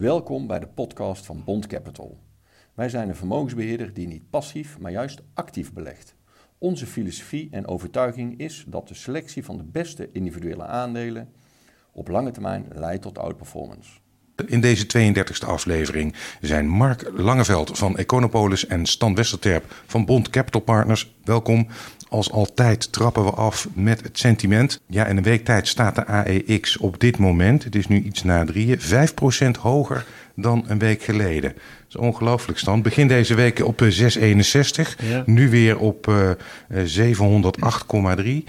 Welkom bij de podcast van Bond Capital. Wij zijn een vermogensbeheerder die niet passief, maar juist actief belegt. Onze filosofie en overtuiging is dat de selectie van de beste individuele aandelen op lange termijn leidt tot outperformance. In deze 32e aflevering zijn Mark Langeveld van Econopolis en Stan Westerterp van Bond Capital Partners. Welkom. Als altijd trappen we af met het sentiment. Ja, in een week tijd staat de AEX op dit moment, het is nu iets na drieën, 5% hoger dan een week geleden. Dat is ongelooflijk stand. Begin deze week op 6,61, Ja. nu weer op eh, eh, 708,3.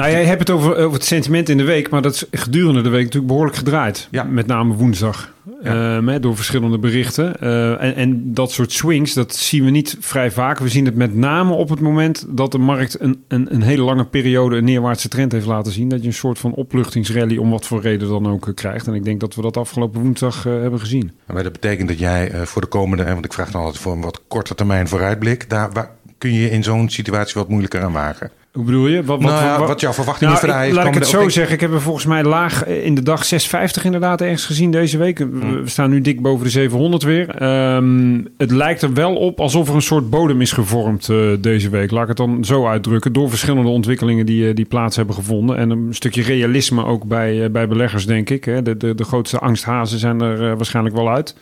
Nou, jij hebt het over, over het sentiment in de week, maar dat is gedurende de week natuurlijk behoorlijk gedraaid. Ja. Met name woensdag. Ja. Ehm, door verschillende berichten. Eh, en, en dat soort swings, dat zien we niet vrij vaak. We zien het met name op het moment dat de markt een, een, een hele lange periode een neerwaartse trend heeft laten zien. Dat je een soort van opluchtingsrally om wat voor reden dan ook eh, krijgt. En ik denk dat we dat afgelopen woensdag eh, hebben gezien. Maar dat betekent dat jij voor de komende, want ik vraag dan altijd voor een wat korte termijn vooruitblik, daar waar, kun je in zo'n situatie wat moeilijker aan wagen. Hoe bedoel je? Wat, nou ja, wat jouw verwachtingen Nou, vrij is. laat ik het zo zeggen. Ik heb er volgens mij laag in de dag 650 inderdaad ergens gezien deze week. We-. We staan nu dik boven de 700 weer. Ehm, het lijkt er wel op alsof er een soort bodem is gevormd eh, deze week. Laat ik het dan zo uitdrukken. Door verschillende ontwikkelingen die, eh, die plaats hebben gevonden. En een stukje realisme ook bij, eh, bij beleggers, denk ik. Hè. De, de, de grootste angsthazen zijn er waarschijnlijk wel uit.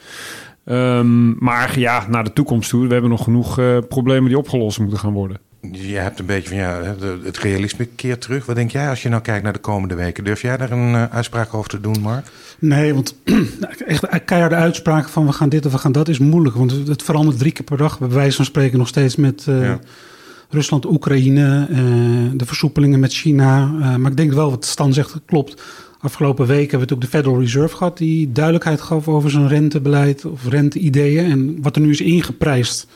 Ehm, maar ja, naar de toekomst toe. We hebben nog genoeg problemen die opgelost moeten gaan worden. Je hebt een beetje van ja, het realisme keert terug. Wat denk jij als je nou kijkt naar de komende weken? Durf jij daar een eh, uitspraak over te doen, Mark? Nee, want echt keiharde uitspraken van we gaan dit of we gaan dat is moeilijk. Want het verandert drie keer per dag. Bij wijze van spreken nog steeds met eh, Ja. Rusland, Oekraïne, eh, de versoepelingen met China. Maar ik denk wel wat Stan zegt klopt. Afgelopen week hebben we natuurlijk de Federal Reserve gehad... die duidelijkheid gaf over zijn rentebeleid of renteideeën. En wat er nu is ingeprijsd,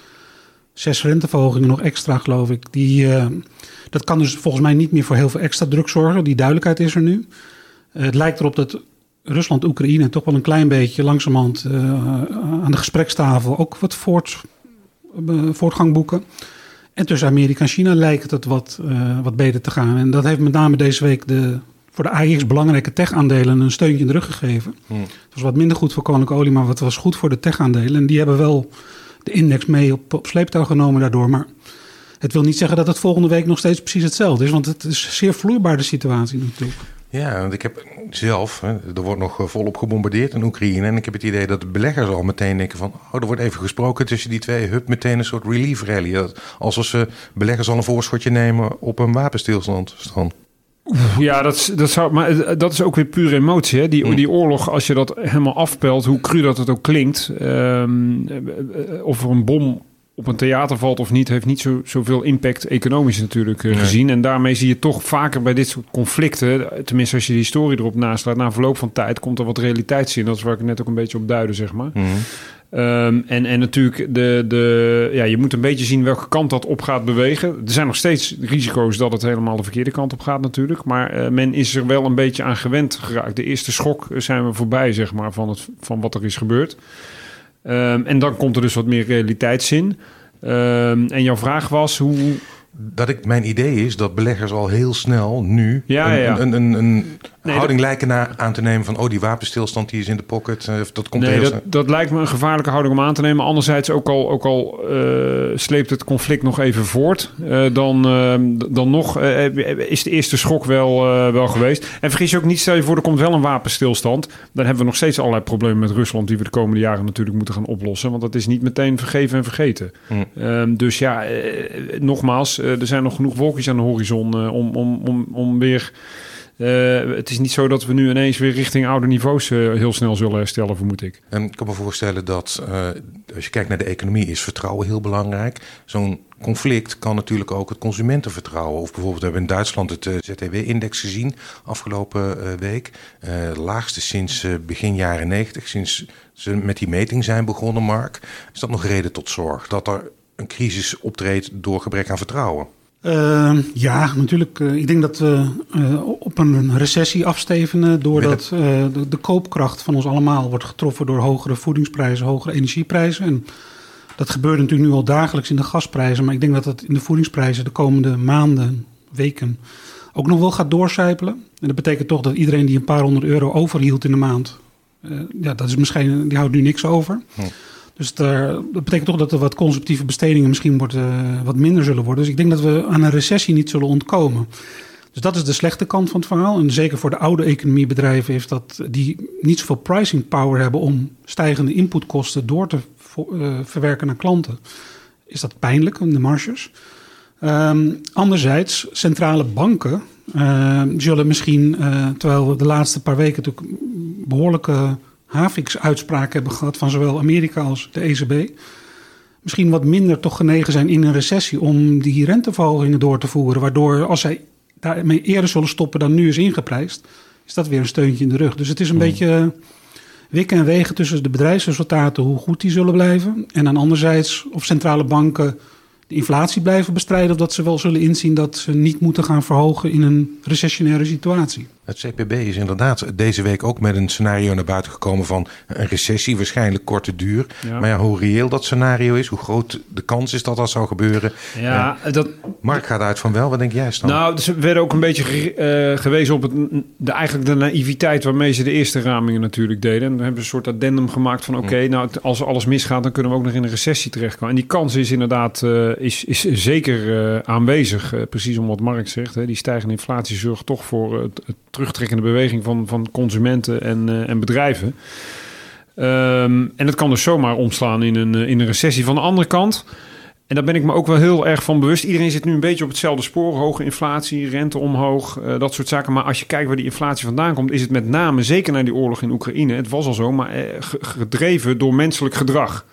zes renteverhogingen nog extra geloof ik... Die, eh, dat kan dus volgens mij niet meer voor heel veel extra druk zorgen. Die duidelijkheid is er nu. Eh, het lijkt erop dat Rusland, Oekraïne toch wel een klein beetje langzamerhand eh, aan de gesprekstafel ook wat voort, voortgang boeken. En tussen Amerika en China lijkt het wat, wat beter te gaan. En dat heeft met name deze week de, voor de AIX belangrijke tech-aandelen een steuntje in de rug gegeven. Hmm. Het was wat minder goed voor koninklijke olie, maar het was goed voor de tech-aandelen. En die hebben wel de index mee op, op sleeptouw genomen daardoor. Maar het wil niet zeggen dat het volgende week nog steeds precies hetzelfde is. Want het is zeer vloeibaar de situatie natuurlijk. Ja, want ik heb zelf, er wordt nog eh, volop gebombardeerd in Oekraïne. En ik heb het idee dat de beleggers al meteen denken van... oh, er wordt even gesproken tussen die twee. Hup, meteen een soort relief rally. Alsof ze beleggers al een voorschotje nemen op een wapenstilstand. Ja, dat, is- dat, zou, maar dat is ook weer pure emotie. Hè? Die, Mm. die oorlog, als je dat helemaal afpelt, hoe cru dat het ook klinkt. eh, of er een bom op een theater valt of niet, heeft niet zo, zoveel impact economisch natuurlijk eh, Nee. gezien. En daarmee zie je toch vaker bij dit soort conflicten, eh, tenminste als je de historie erop naslaat, na verloop van tijd komt er wat realiteitszin. Dat is waar ik net ook een beetje op duidde, zeg maar. Mhm. Ehm, en, en natuurlijk, de, de, ja, je moet een beetje zien welke kant dat op gaat bewegen. Er zijn nog steeds risico's dat het helemaal de verkeerde kant op gaat natuurlijk. Maar eh, men is er wel een beetje aan gewend geraakt. De eerste schok zijn we voorbij, zeg maar, van, het, van wat er is gebeurd. Ehm, en dan komt er dus wat meer realiteitszin. Ehm, en jouw vraag was hoe... Dat ik, mijn idee is dat beleggers al heel snel nu Ja, een, ja, ja. een, een, een Nee, houding lijken na, aan te nemen van... oh, die wapenstilstand die is in de pocket. eh, dat komt Nee, heel dat, dat lijkt me een gevaarlijke houding om aan te nemen. Anderzijds, ook al, ook al eh, sleept het conflict nog even voort, eh, dan, eh, dan nog is de eerste schok wel, wel geweest. En vergis je ook niet, stel je voor, er komt wel een wapenstilstand. Dan hebben we nog steeds allerlei problemen met Rusland die we de komende jaren natuurlijk moeten gaan oplossen. Want dat is niet meteen vergeven en vergeten. Hm. Ehm, dus ja, nogmaals, er zijn nog genoeg wolkjes aan de horizon om, om, om, om weer... eh, het is niet zo dat we nu ineens weer richting oude niveaus eh, heel snel zullen herstellen, vermoed ik. En ik kan me voorstellen dat eh, als je kijkt naar de economie, is vertrouwen heel belangrijk. Zo'n conflict kan natuurlijk ook het consumentenvertrouwen. Of bijvoorbeeld, we hebben in Duitsland het ZTW-index gezien afgelopen eh, week. Eh, laagste sinds eh, begin jaren 90, sinds ze met die meting zijn begonnen, Mark. Is dat nog reden tot zorg dat er een crisis optreedt door gebrek aan vertrouwen? Ja, natuurlijk. eh, ik denk dat we eh, op een recessie afstevenen doordat eh, de, de koopkracht van ons allemaal wordt getroffen door hogere voedingsprijzen, hogere energieprijzen. En dat gebeurt natuurlijk nu al dagelijks in de gasprijzen, maar ik denk dat dat in de voedingsprijzen de komende maanden, weken ook nog wel gaat doorcijpelen. En dat betekent toch dat iedereen die een paar honderd euro overhield in de maand ja, dat is misschien, die houdt nu niks over. Hm. Dus daar, dat betekent toch dat er wat consumptieve bestedingen misschien worden, wat minder zullen worden. Dus ik denk dat we aan een recessie niet zullen ontkomen. Dus dat is de slechte kant van het verhaal. En zeker voor de oude economiebedrijven heeft dat die niet zoveel pricing power hebben om stijgende inputkosten door te uh, verwerken naar klanten. Is dat pijnlijk, de marges? Um, anderzijds, centrale banken uh, zullen misschien, uh, terwijl we de laatste paar weken natuurlijk behoorlijke Havix-uitspraken hebben gehad van zowel Amerika als de ECB, misschien wat minder toch genegen zijn in een recessie om die renteverhogingen door te voeren. Waardoor als zij daarmee eerder zullen stoppen dan nu is ingeprijsd, is dat weer een steuntje in de rug. Dus het is een hmm. beetje wikken en wegen tussen de bedrijfsresultaten, hoe goed die zullen blijven. En dan anderzijds of centrale banken de inflatie blijven bestrijden. Of dat ze wel zullen inzien dat ze niet moeten gaan verhogen in een recessionaire situatie. Het CPB is inderdaad deze week ook met een scenario naar buiten gekomen van een recessie, waarschijnlijk korte duur. Maar ja, hoe reëel dat scenario is, hoe groot de kans is dat dat zou gebeuren. Ja, uh, dat, Mark gaat uit van wel. Wat denk jij, Stan? Nou, ze werden ook een beetje uh, gewezen op het, de, eigenlijk de naïviteit waarmee ze de eerste ramingen natuurlijk deden. En dan hebben ze een soort addendum gemaakt van oké, mm. nou als alles misgaat, dan kunnen we ook nog in een recessie terechtkomen. En die kans is inderdaad uh, is, is zeker aanwezig. precies om wat Mark zegt. Hè. Die stijgende inflatie zorgt toch voor het, het terugtrekkende beweging van, van consumenten en, uh, en bedrijven. Um, en het kan dus zomaar omslaan in een, eh, in een recessie. Van de andere kant, en daar ben ik me ook wel heel erg van bewust. Iedereen zit nu een beetje op hetzelfde spoor. Hoge inflatie, rente omhoog, uh, dat soort zaken. Maar als je kijkt waar die inflatie vandaan komt, is het met name, zeker na die oorlog in Oekraïne, het was al zo, maar gedreven door menselijk gedrag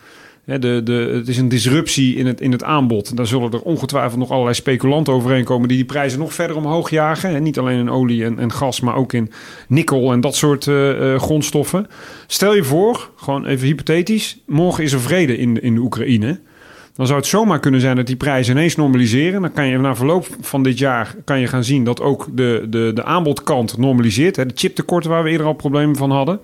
de, de, het is een disruptie in het, in het aanbod. Daar zullen er ongetwijfeld nog allerlei speculanten overheen komen die die prijzen nog verder omhoog jagen. En niet alleen in olie en, en gas, maar ook in nikkel en dat soort uh, grondstoffen. Stel je voor, gewoon even hypothetisch, morgen is er vrede in, in de Oekraïne. Dan zou het zomaar kunnen zijn dat die prijzen ineens normaliseren. Dan kan je na verloop van dit jaar kan je gaan zien dat ook de, de, de aanbodkant normaliseert. Hè. De chiptekorten waar we eerder al problemen van hadden.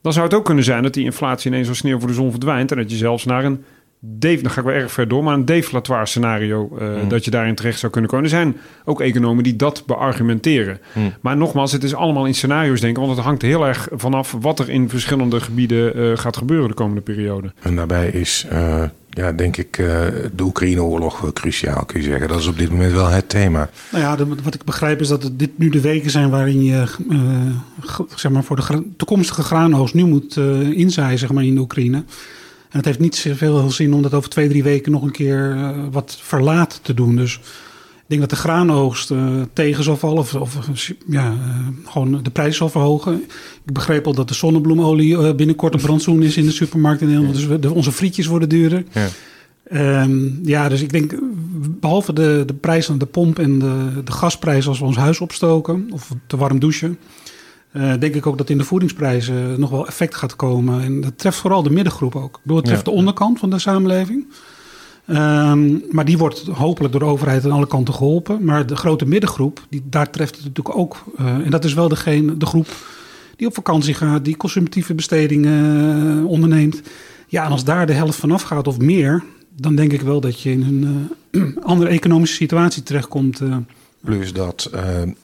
Dan zou het ook kunnen zijn dat die inflatie ineens als sneeuw voor de zon verdwijnt. En dat je zelfs naar een, dan ga ik wel erg ver door, maar een deflatoire scenario, uh, dat je daarin terecht zou kunnen komen. Er zijn ook economen die dat beargumenteren. Hmm. Maar nogmaals, het is allemaal in scenario's denken, want het hangt heel erg vanaf wat er in verschillende gebieden uh, gaat gebeuren de komende periode. En daarbij is uh, ja, denk ik, uh, de Oekraïne-oorlog cruciaal, kun je zeggen. Dat is op dit moment wel het thema. Nou ja, de, wat ik begrijp is dat dit nu de weken zijn waarin je uh, zeg maar voor de toekomstige graanoogst nu moet uh, inzaaien zeg maar, in de Oekraïne. En het heeft niet zoveel zin om dat over twee, drie weken nog een keer wat verlaat te doen. Dus ik denk dat de graanoogst uh, tegen zal vallen of, of ja, uh, gewoon de prijs zal verhogen. Ik begreep al dat de zonnebloemolie binnenkort een brandsoen is in de supermarkt in Nederland. Dus onze frietjes worden duurder. Ja. Um, ja, dus ik denk, behalve de, de prijs aan de pomp en de, de gasprijs als we ons huis opstoken of te warm douchen, denk ik ook dat in de voedingsprijzen nog wel effect gaat komen. En dat treft vooral de middengroep ook. Bedoel, het treft ja. de onderkant van de samenleving. Um, maar die wordt hopelijk door de overheid aan alle kanten geholpen. Maar de grote middengroep, die, daar treft het natuurlijk ook. Uh, en dat is wel degene, de groep die op vakantie gaat, die consumptieve bestedingen uh, onderneemt. Ja, en als daar de helft vanaf gaat of meer, dan denk ik wel dat je in een uh, andere economische situatie terechtkomt. Plus dat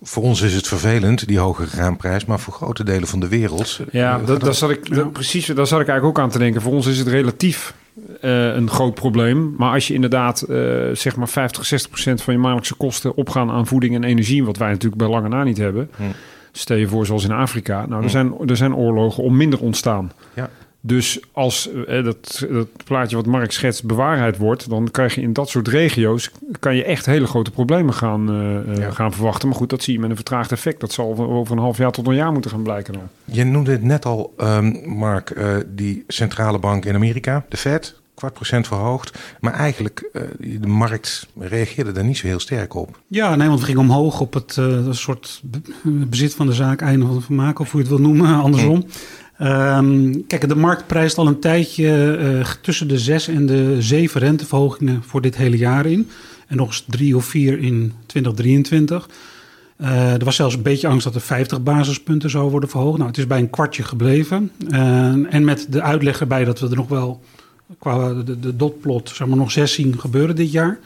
voor ons is het vervelend, die hoge graanprijs, maar voor grote delen van de wereld. Ja, dat, dat zat ik, dat, precies, daar zat ik eigenlijk ook aan te denken. Voor ons is het relatief uh, een groot probleem. Maar als je inderdaad zeg maar 50, 60 procent van je maandelijkse kosten opgaan aan voeding en energie, wat wij natuurlijk bij lange na niet hebben. Hm. Stel je voor, zoals in Afrika. Nou, er, hm. zijn, er zijn oorlogen om minder ontstaan. Ja. Dus als eh, dat, dat, plaatje wat Mark schetst bewaarheid wordt, dan krijg je in dat soort regio's kan je echt hele grote problemen gaan, uh, gaan verwachten. Maar goed, dat zie je met een vertraagd effect. Dat zal over een half jaar tot een jaar moeten gaan blijken. Dan. Je noemde het net al, um, Mark, uh, die centrale bank in Amerika, de Fed, kwart procent verhoogd. Maar eigenlijk, uh, de markt reageerde daar niet zo heel sterk op. Ja, nee, want we gingen omhoog op het uh, soort bezit van de zaak, einde van het vermaak, of hoe je het wil noemen, andersom. Um, kijk, de markt prijst al een tijdje uh, tussen de zes en de zeven renteverhogingen voor dit hele jaar in. En nog eens drie of vier in 2023. Uh, er was zelfs een beetje angst dat er 50 basispunten zou worden verhoogd. Nou, het is bij een kwartje gebleven. Uh, en met de uitleg erbij dat we er nog wel qua de, de dotplot zeg maar, nog zes zien gebeuren dit jaar.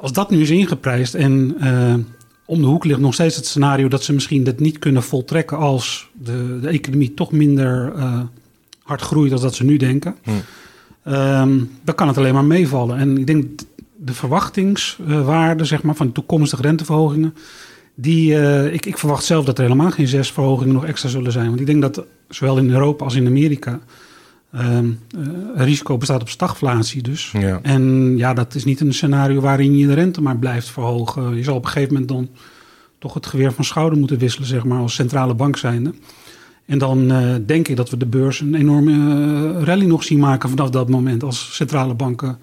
Als dat nu is ingeprijsd en om de hoek ligt nog steeds het scenario dat ze misschien dit niet kunnen voltrekken als de, de economie toch minder uh, hard groeit dan dat ze nu denken. Hm. Um, dan kan het alleen maar meevallen. En ik denk de verwachtingswaarde zeg maar, van toekomstige renteverhogingen. Die, uh, ik, ik, verwacht zelf dat er helemaal geen zes verhogingen nog extra zullen zijn. Want ik denk dat zowel in Europa als in Amerika um, uh, risico bestaat op stagflatie dus. Ja. En ja, dat is niet een scenario waarin je de rente maar blijft verhogen. Je zal op een gegeven moment dan toch het geweer van schouder moeten wisselen, zeg maar, als centrale bank zijnde. En dan uh, denk ik dat we de beurs een enorme uh, rally nog zien maken vanaf dat moment. Als centrale banken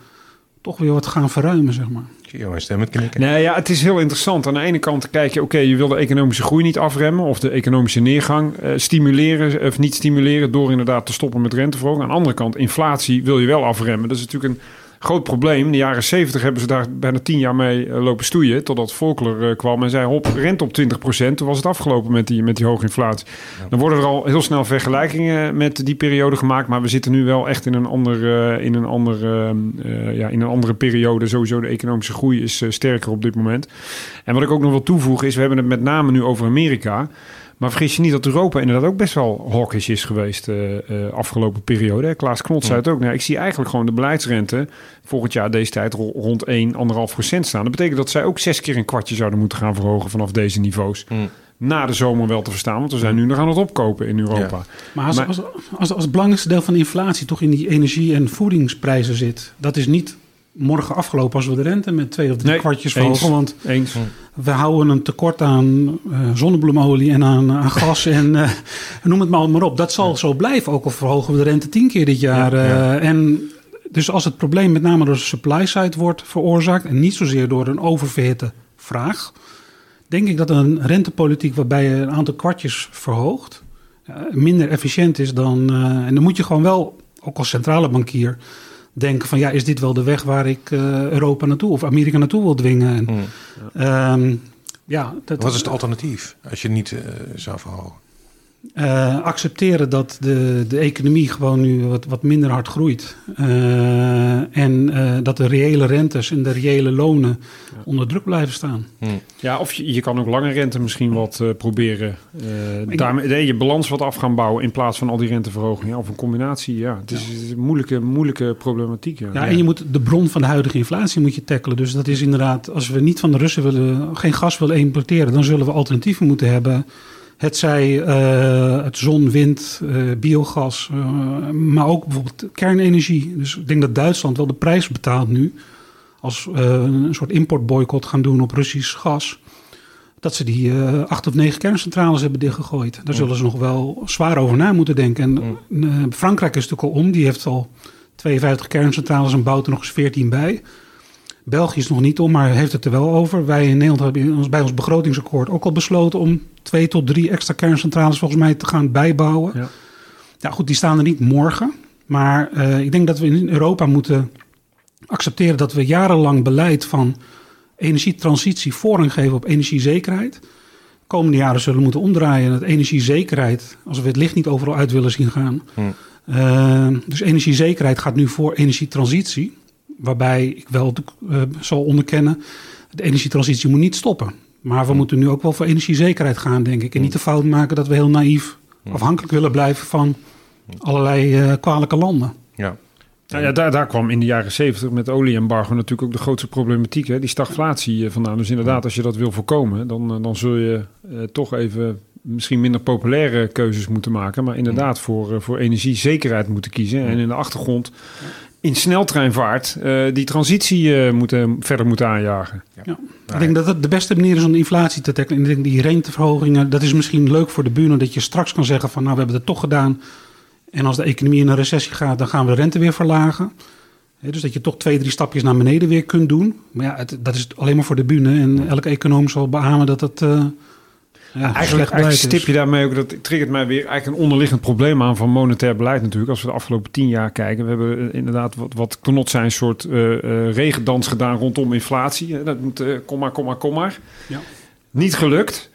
toch weer wat gaan verruimen, zeg maar. Jouw stem knikken. Nee, ja, het is heel interessant. Aan de ene kant kijk je, oké, je wil de economische groei niet afremmen of de economische neergang uh, stimuleren of niet stimuleren door inderdaad te stoppen met renteverhoging. Aan de andere kant, inflatie wil je wel afremmen. Dat is natuurlijk een groot probleem. In de jaren 70 hebben ze daar bijna tien jaar mee eh, lopen stoeien. Totdat Volkler uh, kwam en zei: hop, rent op 20%. Toen was het afgelopen met die, met die hoge inflatie. Dan worden er al heel snel vergelijkingen met die periode gemaakt. Maar we zitten nu wel echt in een, ander, uh, in een, ander, uh, ja, in een andere periode. Sowieso de economische groei is sterker op dit moment. En wat ik ook nog wil toevoegen is: we hebben het met name nu over Amerika. Maar vergis je niet dat Europa inderdaad ook best wel hawkish is geweest uh, uh, afgelopen periode. Hè? Klaas Knot zei het ook. Nou, ik zie eigenlijk gewoon de beleidsrente volgend jaar deze tijd rond 1, 1,5 procent staan. Dat betekent dat zij ook zes keer een kwartje zouden moeten gaan verhogen vanaf deze niveaus. Mm. Na de zomer wel te verstaan, want we zijn nu nog aan het opkopen in Europa. Ja. Maar, als, maar als, als, als, het belangrijkste deel van de inflatie toch in die energie- en voedingsprijzen zit, dat is niet morgen afgelopen als we de rente met twee of drie nee, kwartjes verhogen. Want eens. we houden een tekort aan uh, zonnebloemolie en aan, aan gas en uh, noem het maar, maar op. Dat zal ja. zo blijven, ook al verhogen we de rente tien keer dit jaar. Ja, ja. Uh, en dus als het probleem met name door de supply side wordt veroorzaakt en niet zozeer door een oververhitte vraag, denk ik dat een rentepolitiek waarbij je een aantal kwartjes verhoogt, minder efficiënt is dan. en dan moet je gewoon wel, ook als centrale bankier, denken van ja, is dit wel de weg waar ik uh, Europa naartoe of Amerika naartoe wil dwingen? En, mm. ja. Um, ja, dat, Wat is het alternatief als je niet uh, zou verhogen? Uh, accepteren dat de, de economie gewoon nu wat, wat minder hard groeit. Uh, en uh, dat de reële rentes en de reële lonen ja. onder druk blijven staan. Hmm. Ja, of je, je kan ook lange rente misschien wat proberen. daarmee je balans wat af gaan bouwen in plaats van al die renteverhogingen. Of een combinatie, ja. Het is, ja. een moeilijke, moeilijke problematiek. Ja. ja, en je moet de bron van de huidige inflatie moet je tackelen. Dus dat is inderdaad, als we niet van de Russen willen, geen gas willen importeren, dan zullen we alternatieven moeten hebben het zij uh, het zon, wind, uh, biogas, uh, maar ook bijvoorbeeld kernenergie. Dus ik denk dat Duitsland wel de prijs betaalt nu. Als een soort importboycott gaan doen op Russisch gas. Dat ze die acht of negen kerncentrales hebben dichtgegooid. Daar zullen ze nog wel zwaar over na moeten denken. En Frankrijk is natuurlijk al om. Die heeft al 52 kerncentrales en bouwt er nog eens 14 bij. België is nog niet om, maar heeft het er wel over. Wij in Nederland hebben bij ons begrotingsakkoord ook al besloten om twee tot drie extra kerncentrales volgens mij te gaan bijbouwen. Ja, ja goed, die staan er niet morgen. Maar uh, ik denk dat we in Europa moeten accepteren dat we jarenlang beleid van energietransitie voorrang geven op energiezekerheid. De komende jaren zullen we moeten omdraaien. Dat energiezekerheid, als we het licht niet overal uit willen zien gaan. Hm. Uh, dus energiezekerheid gaat nu voor energietransitie waarbij ik wel uh, zal onderkennen, de energietransitie moet niet stoppen. Maar we moeten nu ook wel voor energiezekerheid gaan, denk ik. En niet de fout maken dat we heel naïef afhankelijk willen blijven van allerlei uh, kwalijke landen. Ja. Nou ja, daar, daar kwam in de jaren zeventig met olieembargo natuurlijk ook de grootste problematiek. Hè? Die stagflatie eh, vandaan. Dus inderdaad, als je dat wil voorkomen, dan, dan zul je uh, toch even misschien minder populaire keuzes moeten maken. Maar inderdaad voor, voor energiezekerheid moeten kiezen. En in de achtergrond in sneltreinvaart uh, die transitie uh, moeten, verder moeten aanjagen. Ja. ja. Ik denk dat het de beste manier is om de inflatie te tackelen. Ik denk die renteverhogingen, dat is misschien leuk voor de buren... dat je straks kan zeggen van nou, we hebben het toch gedaan... en als de economie in een recessie gaat, dan gaan we de rente weer verlagen. He, dus dat je toch twee, drie stapjes naar beneden weer kunt doen. Maar ja, het, dat is alleen maar voor de bühne. En elke econoom zal beamen dat het... Uh, ja, eigenlijk, eigenlijk stip je daarmee ook, dat triggert mij weer eigenlijk een onderliggend probleem aan van monetair beleid natuurlijk. Als we de afgelopen tien jaar kijken, we hebben inderdaad wat, wat knot zijn soort uh, uh, regendans gedaan rondom inflatie. Dat moet, uh, kom maar, kom maar, kom maar. Ja. Niet gelukt.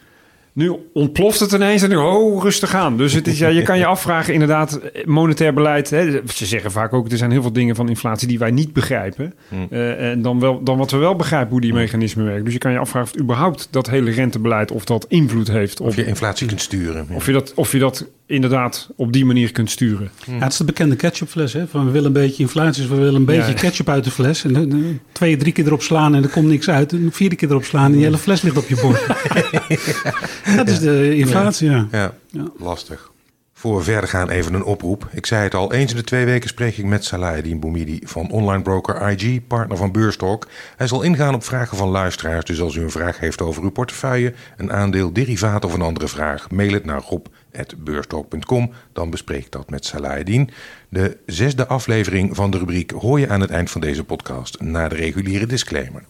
Nu ontploft het ineens en nu, oh, rustig aan. Dus het is, ja, je kan je afvragen, inderdaad, monetair beleid. Hè, ze zeggen vaak ook, er zijn heel veel dingen van inflatie die wij niet begrijpen. Hmm. Eh, en dan, wel, dan wat we wel begrijpen hoe die mechanismen werken. Dus je kan je afvragen of überhaupt dat hele rentebeleid, of dat invloed heeft. Of je inflatie kunt sturen. Ja. Of je, dat, of je dat inderdaad op die manier kunt sturen. Ja, het is de bekende ketchupfles. Hè? Van we willen een beetje inflatie, dus we willen een beetje Ja. ketchup uit de fles. En dan, dan twee, drie keer erop slaan en er komt niks uit. En de vierde keer erop slaan en die hele fles ligt op je bord. dat is de inflatie, ja. Ja, Ja. lastig. Voor we verder gaan, even een oproep. Ik zei het al, eens in de twee weken spreek ik met Salahedin Boumidi van online broker IG, partner van Beurstalk. Hij zal ingaan op vragen van luisteraars, dus als u een vraag heeft over uw portefeuille, een aandeel, derivaat of een andere vraag, mail het naar rob.beurstalk.com, dan bespreek dat met Salahedin. De zesde aflevering van de rubriek hoor je aan het eind van deze podcast, na de reguliere disclaimer.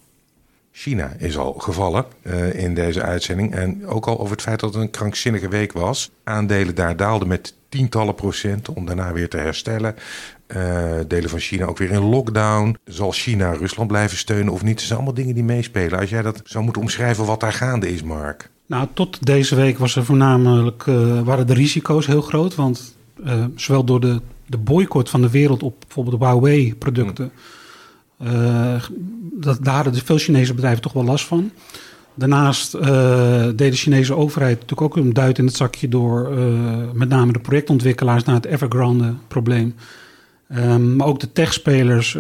China is al gevallen eh, in deze uitzending. En ook al over het feit dat het een krankzinnige week was. Aandelen daar daalden met tientallen procenten om daarna weer te herstellen. Eh, delen van China ook weer in lockdown. Zal China Rusland blijven steunen of niet? Het zijn allemaal dingen die meespelen. Als jij dat zou moeten omschrijven wat daar gaande is, Mark. Nou, tot deze week was er voornamelijk, eh, waren de risico's heel groot. Want eh, zowel door de, de boycott van de wereld op bijvoorbeeld de Huawei-producten... eh, dat, daar hadden veel Chinese bedrijven toch wel last van. Daarnaast deed de Chinese overheid natuurlijk ook een duit in het zakje... door met name de projectontwikkelaars naar het Evergrande-probleem... Ehm, maar ook de techspelers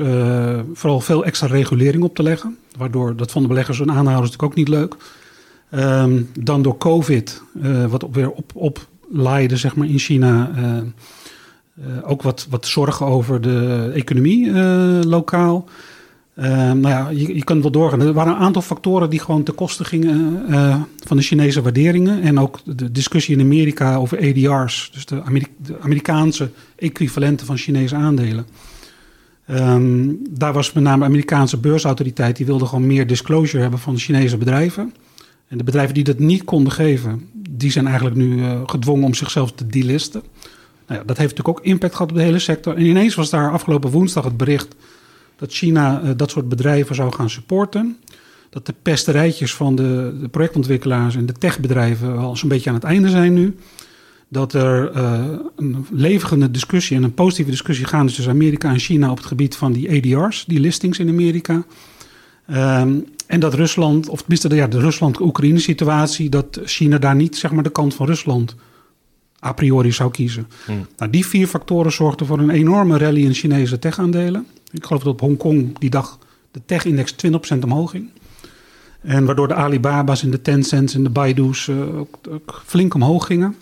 vooral veel extra regulering op te leggen. Waardoor, dat vonden beleggers en aanhouders natuurlijk ook niet leuk. Ehm, dan door COVID, eh, wat op, weer op, oplaaide zeg maar, in China. eh, eh, ook wat, wat zorgen over de economie lokaal. Ehm, nou ja, je, je kan het wel doorgaan. Er waren een aantal factoren die gewoon ten koste gingen van de Chinese waarderingen. En ook de discussie in Amerika over ADR's, dus de, de Amerikaanse equivalenten van Chinese aandelen. Ehm, daar was met name de Amerikaanse beursautoriteit, die wilde gewoon meer disclosure hebben van Chinese bedrijven. En de bedrijven die dat niet konden geven, die zijn eigenlijk nu eh, gedwongen om zichzelf te delisten. Nou ja, dat heeft natuurlijk ook impact gehad op de hele sector. En ineens was daar afgelopen woensdag het bericht dat China eh, dat soort bedrijven zou gaan supporten. Dat de pesterijtjes van de, de projectontwikkelaars en de techbedrijven al zo'n beetje aan het einde zijn nu. Dat er eh, een levende discussie en een positieve discussie gaande tussen Amerika en China op het gebied van die ADR's, die listings in Amerika. Ehm, en dat Rusland, of tenminste de, ja, de Rusland-Oekraïne-situatie, dat China daar niet zeg maar, de kant van Rusland a priori zou kiezen. Nou, die vier factoren zorgden voor een enorme rally in Chinese tech-aandelen. Ik geloof dat op Hongkong die dag de tech-index 20% omhoog ging. En waardoor de Alibaba's en de Tencents en de Baidu's eh, ook, ook flink omhoog gingen.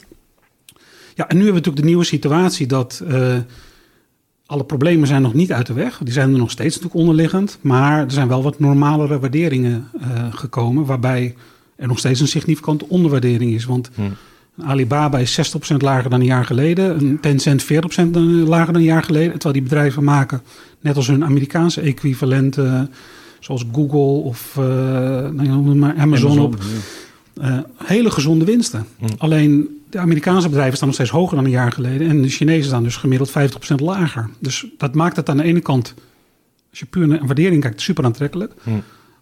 Ja, en nu hebben we natuurlijk de nieuwe situatie dat eh, alle problemen zijn nog niet uit de weg. Die zijn er nog steeds natuurlijk onderliggend. Maar er zijn wel wat normalere waarderingen eh, gekomen. Waarbij er nog steeds een significante onderwaardering is. Want een Alibaba is 60% lager dan een jaar geleden. Een Tencent 40% lager dan een jaar geleden. Terwijl die bedrijven maken, net als hun Amerikaanse equivalenten... zoals Google of eh, het maar Amazon, op... eh, hele gezonde winsten. Alleen de Amerikaanse bedrijven staan nog steeds hoger dan een jaar geleden. En de Chinezen staan dus gemiddeld 50% lager. Dus dat maakt het aan de ene kant, als je puur naar waardering kijkt, super aantrekkelijk.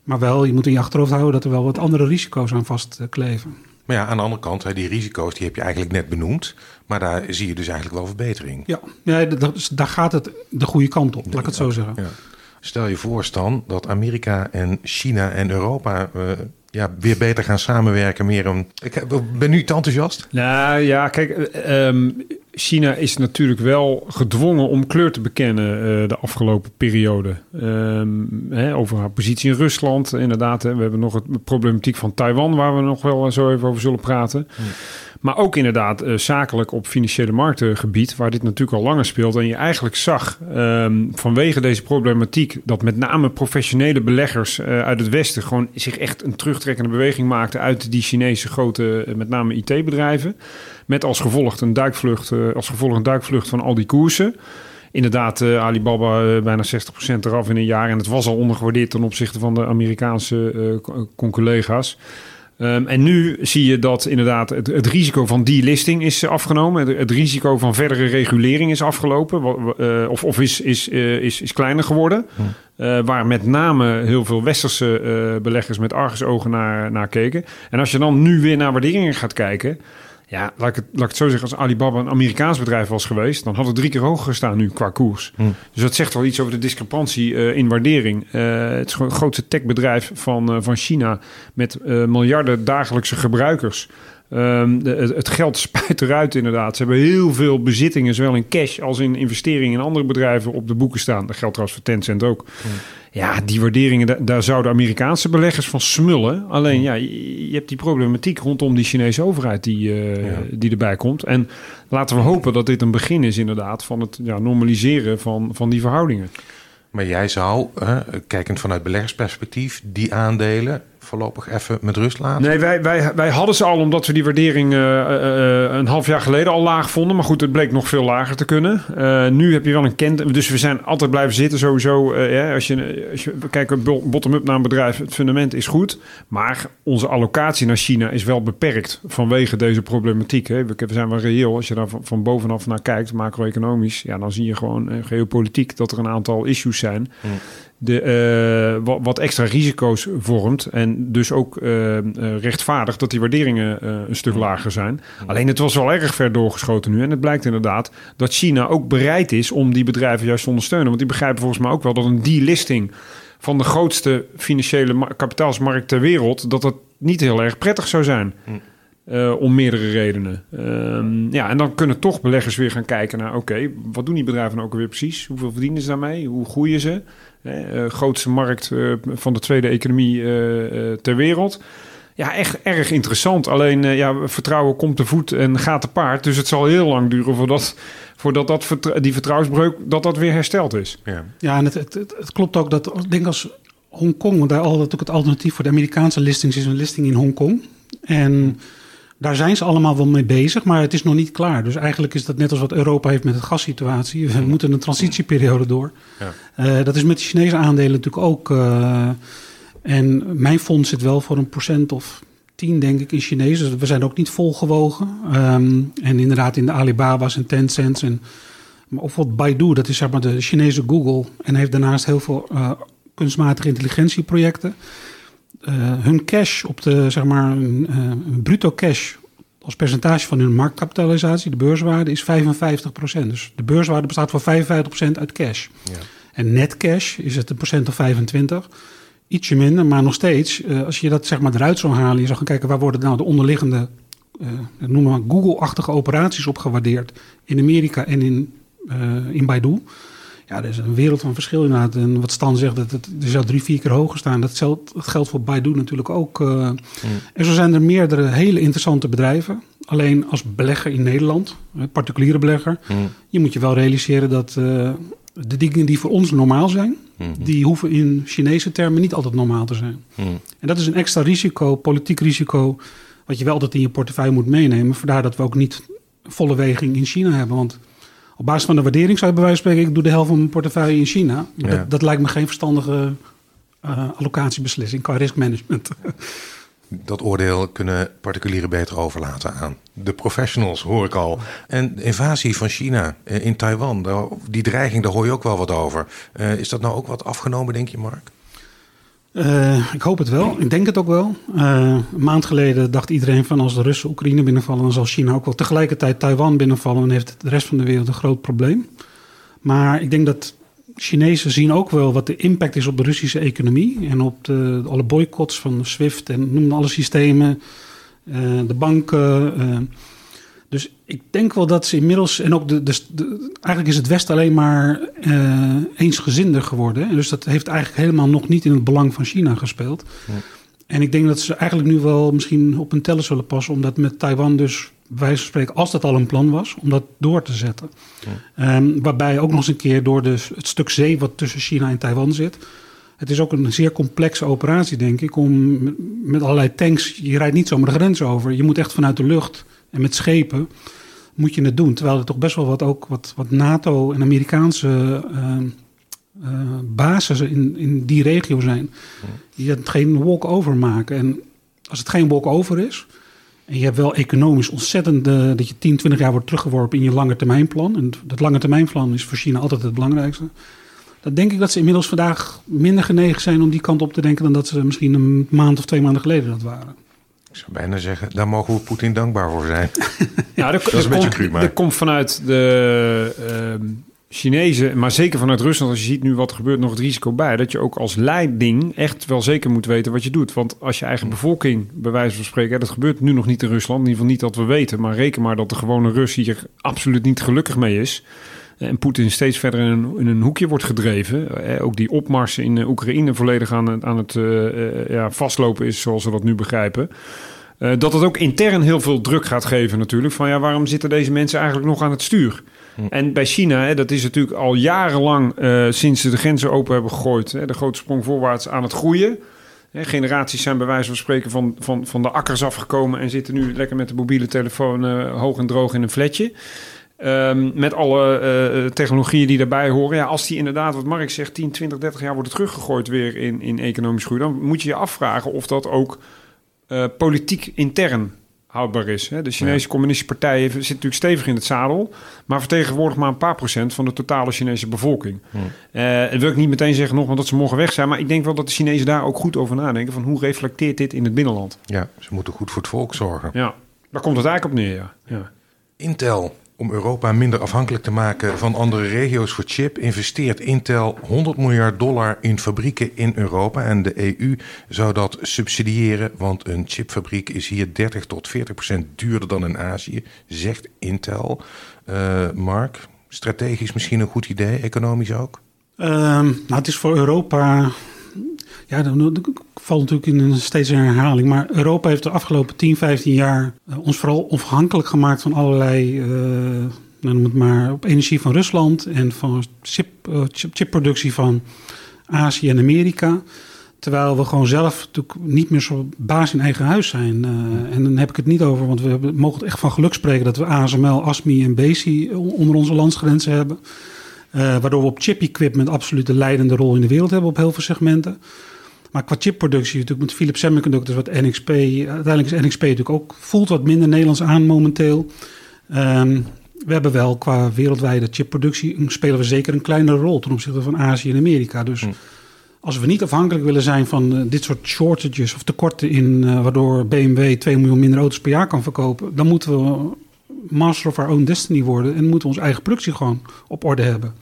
Maar wel, je moet in je achterhoofd houden dat er wel wat andere risico's aan vastkleven. Maar ja, aan de andere kant, die risico's die heb je eigenlijk net benoemd. Maar daar zie je dus eigenlijk wel verbetering. Ja, ja daar gaat het de goede kant op, laat ik het zo zeggen. Ja. Stel je voor, Stan, dat Amerika en China en Europa eh, ja, weer beter gaan samenwerken. Meer een... Ik ben nu te enthousiast. Nou ja, kijk, eh, ehm, China is natuurlijk wel gedwongen om kleur te bekennen eh, de afgelopen periode. Ehm, hè, over haar positie in Rusland, inderdaad. Hè, we hebben nog het problematiek van Taiwan, waar we nog wel zo even over zullen praten. Maar ook inderdaad eh, zakelijk op financiële marktengebied, waar dit natuurlijk al langer speelt. En je eigenlijk zag ehm, vanwege deze problematiek dat met name professionele beleggers eh, uit het Westen gewoon zich echt een terugtrekkende beweging maakten uit die Chinese grote, eh, met name IT-bedrijven. Met als gevolg een duikvlucht, als gevolg een duikvlucht van al die koersen. Inderdaad, Alibaba bijna 60% eraf in een jaar. En het was al ondergewaardeerd ten opzichte van de Amerikaanse co- collega's. Ehm, en nu zie je dat inderdaad het, het risico van delisting is afgenomen. Het, het, risico van verdere regulering is afgelopen. Uh, of of is, is, uh, is, is kleiner geworden. Uh, waar met name heel veel westerse beleggers met argusogen naar, naar keken. En als je dan nu weer naar waarderingen gaat kijken... Ja, laat ik, het, laat ik het zo zeggen, als Alibaba een Amerikaans bedrijf was geweest, dan had het drie keer hoger gestaan nu qua koers. Hm. Dus dat zegt wel iets over de discrepantie uh, in waardering. Uh, het is gewoon het grootste techbedrijf van, uh, van China met miljarden dagelijkse gebruikers. Um, de, het geld spuit eruit inderdaad. Ze hebben heel veel bezittingen, zowel in cash als in investeringen in andere bedrijven op de boeken staan. Dat geldt trouwens voor Tencent ook. Hm. Ja, die waarderingen, daar zouden Amerikaanse beleggers van smullen. Alleen ja, je hebt die problematiek rondom die Chinese overheid die, uh, die erbij komt. En laten we hopen dat dit een begin is inderdaad van het ja, normaliseren van, van die verhoudingen. Maar jij zou, uh, kijkend vanuit beleggersperspectief, die aandelen voorlopig even met rust laten? Nee, wij, wij, wij hadden ze al omdat we die waardering uh, uh, een half jaar geleden al laag vonden. Maar goed, het bleek nog veel lager te kunnen. Uh, nu heb je wel een kent. Dus we zijn altijd blijven zitten sowieso. Ja, als, je, als je kijkt bottom-up naar een bedrijf, het fundament is goed. Maar onze allocatie naar China is wel beperkt vanwege deze problematiek. Hè. We, zijn wel reëel. Als je daar van, van bovenaf naar kijkt, macro-economisch, ja, dan zie je gewoon geopolitiek dat er een aantal issues zijn. Hmm de, uh, wat, extra risico's vormt. En dus ook uh, rechtvaardig dat die waarderingen uh, een stuk lager zijn. Alleen het was wel erg ver doorgeschoten nu. En het blijkt inderdaad dat China ook bereid is om die bedrijven juist te ondersteunen. Want die begrijpen volgens mij ook wel dat een delisting van de grootste financiële kapitaalsmarkt ter wereld, dat dat niet heel erg prettig zou zijn. Hm. Uh, om meerdere redenen. Uh, ja, en dan kunnen toch beleggers weer gaan kijken naar... oké, wat doen die bedrijven nou ook weer precies? Hoeveel verdienen ze daarmee? Hoe groeien ze? Uh, grootste markt uh, van de tweede economie ter wereld. Ja, echt erg interessant. Alleen, ja, vertrouwen komt te voet en gaat te paard. Dus het zal heel lang duren voordat, voordat dat vertr die vertrouwensbreuk... dat dat weer hersteld is. Ja, ja en het, het, het, het klopt ook dat... Ik denk als Hongkong... want daar altijd ook het alternatief voor de Amerikaanse listings... is een listing in Hongkong. En... Daar zijn ze allemaal wel mee bezig, maar het is nog niet klaar. Dus eigenlijk is dat net als wat Europa heeft met de gassituatie. We moeten een transitieperiode door. Ja. Uh, dat is met de Chinese aandelen natuurlijk ook. Uh, en mijn fonds zit wel voor een procent of tien, denk ik, in Chinees. Dus we zijn ook niet volgewogen. Um, en inderdaad in de Alibaba's en Tencent's en of wat Baidu, dat is zeg maar de Chinese Google. En heeft daarnaast heel veel uh, kunstmatige intelligentieprojecten. Uh, hun cash op de, zeg maar, uh, bruto cash als percentage van hun marktkapitalisatie, de beurswaarde, is 55%. Dus de beurswaarde bestaat voor 55% uit cash. Ja. En net cash is het een procent of 25. Ietsje minder, maar nog steeds, uh, als je dat zeg maar eruit zou halen, je zou gaan kijken waar worden nou de onderliggende, uh, noem maar Google-achtige operaties op gewaardeerd in Amerika en in, in Baidu. Ja, er is een wereld van verschil inderdaad. En wat Stan zegt, dat het, er zou drie, vier keer hoger staan. Dat, geldt voor Baidu natuurlijk ook. Uh, mm. En zo zijn er meerdere hele interessante bedrijven. Alleen als belegger in Nederland, particuliere belegger... Mm. je moet je wel realiseren dat uh, de dingen die voor ons normaal zijn... Mm-hmm. die hoeven in Chinese termen niet altijd normaal te zijn. En dat is een extra risico, politiek risico... wat je wel altijd in je portefeuille moet meenemen. Vandaar dat we ook niet volle weging in China hebben. Want op basis van de waardering zou je bij wijze van spreken... ik doe de helft van mijn portefeuille in China. Dat, dat, lijkt me geen verstandige uh, allocatiebeslissing qua riskmanagement. Dat oordeel kunnen particulieren beter overlaten aan de professionals, hoor ik al. En de invasie van China eh, in Taiwan, die dreiging, daar hoor je ook wel wat over. Uh, is dat nou ook wat afgenomen, denk je, Mark? Uh, ik hoop het wel. Ik denk het ook wel. Uh, een maand geleden dacht iedereen van als de Russen Oekraïne binnenvallen, dan zal China ook wel tegelijkertijd Taiwan binnenvallen. Dan heeft de rest van de wereld een groot probleem. Maar ik denk dat Chinezen zien ook wel wat de impact is op de Russische economie en op de, alle boycotts van SWIFT en noem alle systemen, uh, de banken. Dus ik denk wel dat ze inmiddels, en ook de, de, eigenlijk is het Westen alleen maar uh, eensgezinder geworden. Dus dat heeft eigenlijk helemaal nog niet in het belang van China gespeeld. Ja. En ik denk dat ze eigenlijk nu wel misschien op een tellen zullen passen, omdat met Taiwan dus, van spreken, als dat al een plan was, om dat door te zetten. Ja. Um, waarbij ook nog eens een keer door de, het stuk zee wat tussen China en Taiwan zit. Het is ook een zeer complexe operatie, denk ik, om met allerlei tanks, je rijdt niet zomaar de grens over. Je moet echt vanuit de lucht en met schepen moet je het doen. Terwijl er toch best wel wat, ook wat, wat NATO en Amerikaanse uh, bases in, in die regio zijn. Die het geen walk-over maken. En als het geen walk over is. En je hebt wel economisch ontzettend uh, dat je 10, 20 jaar wordt teruggeworpen in je lange termijnplan. En dat lange termijnplan is voor China altijd het belangrijkste. Dan denk ik dat ze inmiddels vandaag minder genegen zijn om die kant op te denken dan dat ze misschien een maand of twee maanden geleden dat waren. Ik zou bijna zeggen, daar mogen we Poetin dankbaar voor zijn. ja, dat is een beetje cru, maar... Komt vanuit de uh, Chinezen, maar zeker vanuit Rusland, als je ziet nu wat er gebeurt, nog het risico bij. Dat je ook als leiding echt wel zeker moet weten wat je doet. Want als je eigen bevolking, bij wijze van spreken, dat gebeurt nu nog niet in Rusland, in ieder geval niet dat we weten. Maar reken maar dat de gewone Rus hier absoluut niet gelukkig mee is. En Poetin steeds verder in een, in een, hoekje wordt gedreven. Ook die opmars in Oekraïne volledig aan het, aan het ja, vastlopen is, zoals we dat nu begrijpen. Dat het ook intern heel veel druk gaat geven natuurlijk. Van ja, waarom zitten deze mensen eigenlijk nog aan het stuur? Hm. En bij China, hè, dat is natuurlijk al jarenlang uh, sinds ze de grenzen open hebben gegooid... Hè, de grote sprong voorwaarts aan het groeien. Hè, generaties zijn bij wijze van spreken van, van, van de akkers afgekomen... en zitten nu lekker met de mobiele telefoon uh, hoog en droog in een fletje. Um, met alle uh, technologieën die daarbij horen. Ja, als die inderdaad, wat Mark zegt, 10, 20, 30 jaar worden teruggegooid weer in, in economisch groei... dan moet je je afvragen of dat ook politiek intern houdbaar is. Hè? De Chinese Communistische Partij zit natuurlijk stevig in het zadel, maar vertegenwoordigt maar een paar procent van de totale Chinese bevolking. Ja. Uh, en wil ik niet meteen zeggen nog, want dat ze morgen weg zijn, maar ik denk wel dat de Chinezen daar ook goed over nadenken van hoe reflecteert dit in het binnenland. Ja, ze moeten goed voor het volk zorgen. Ja, daar komt het eigenlijk op neer. Ja. ja. Intel om Europa minder afhankelijk te maken van andere regio's voor chip, investeert Intel 100 miljard dollar in fabrieken in Europa. En de EU zou dat subsidiëren, want een chipfabriek is hier 30 tot 40 procent duurder dan in Azië, zegt Intel. Uh, Mark, strategisch misschien een goed idee, economisch ook? Um, nou, het is voor Europa ja, dan valt natuurlijk in een steeds herhaling. Maar Europa heeft de afgelopen 10, 15 jaar uh, ons vooral afhankelijk gemaakt van allerlei, uh, noem het maar, op energie van Rusland en van chip, uh, chip, chipproductie van Azië en Amerika. Terwijl we gewoon zelf natuurlijk niet meer zo baas in eigen huis zijn. en dan heb ik het niet over, want we mogen het echt van geluk spreken dat we ASML, ASMI en BESI onder onze landsgrenzen hebben. waardoor we op chip equipment absoluut de leidende rol in de wereld hebben op heel veel segmenten. Maar qua chipproductie, natuurlijk met Philips Semiconductors, wat NXP, uiteindelijk is NXP natuurlijk ook, voelt wat minder Nederlands aan momenteel. Um, we hebben wel qua wereldwijde chipproductie, spelen we zeker een kleinere rol ten opzichte van Azië en Amerika. Dus hm. als we niet afhankelijk willen zijn van uh, dit soort shortages of tekorten in, uh, waardoor BMW 2 miljoen minder auto's per jaar kan verkopen, dan moeten we master of our own destiny worden en moeten we onze eigen productie gewoon op orde hebben.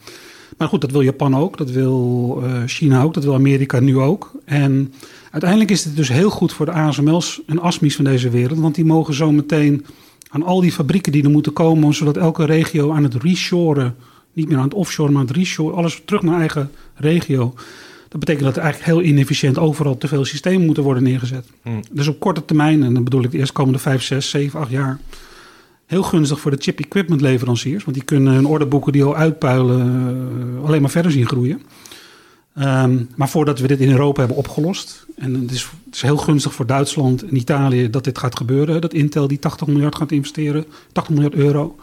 Maar goed, dat wil Japan ook, dat wil uh, China ook, dat wil Amerika nu ook. En uiteindelijk is het dus heel goed voor de ASML's en ASMI's van deze wereld, want die mogen zo meteen aan al die fabrieken die er moeten komen, zodat elke regio aan het reshoren, niet meer aan het offshore, maar aan het reshoren, alles terug naar eigen regio. Dat betekent dat er eigenlijk heel inefficiënt overal te veel systemen moeten worden neergezet. Hmm. Dus op korte termijn, en dan bedoel ik de eerstkomende 5, 6, 7, 8 jaar, heel gunstig voor de chip equipment leveranciers. Want die kunnen hun orderboeken die al uitpuilen uh, alleen maar verder zien groeien. Um, maar voordat we dit in Europa hebben opgelost. En het is, het is, heel gunstig voor Duitsland en Italië dat dit gaat gebeuren. Dat Intel die 80 miljard gaat investeren. 80 miljard euro.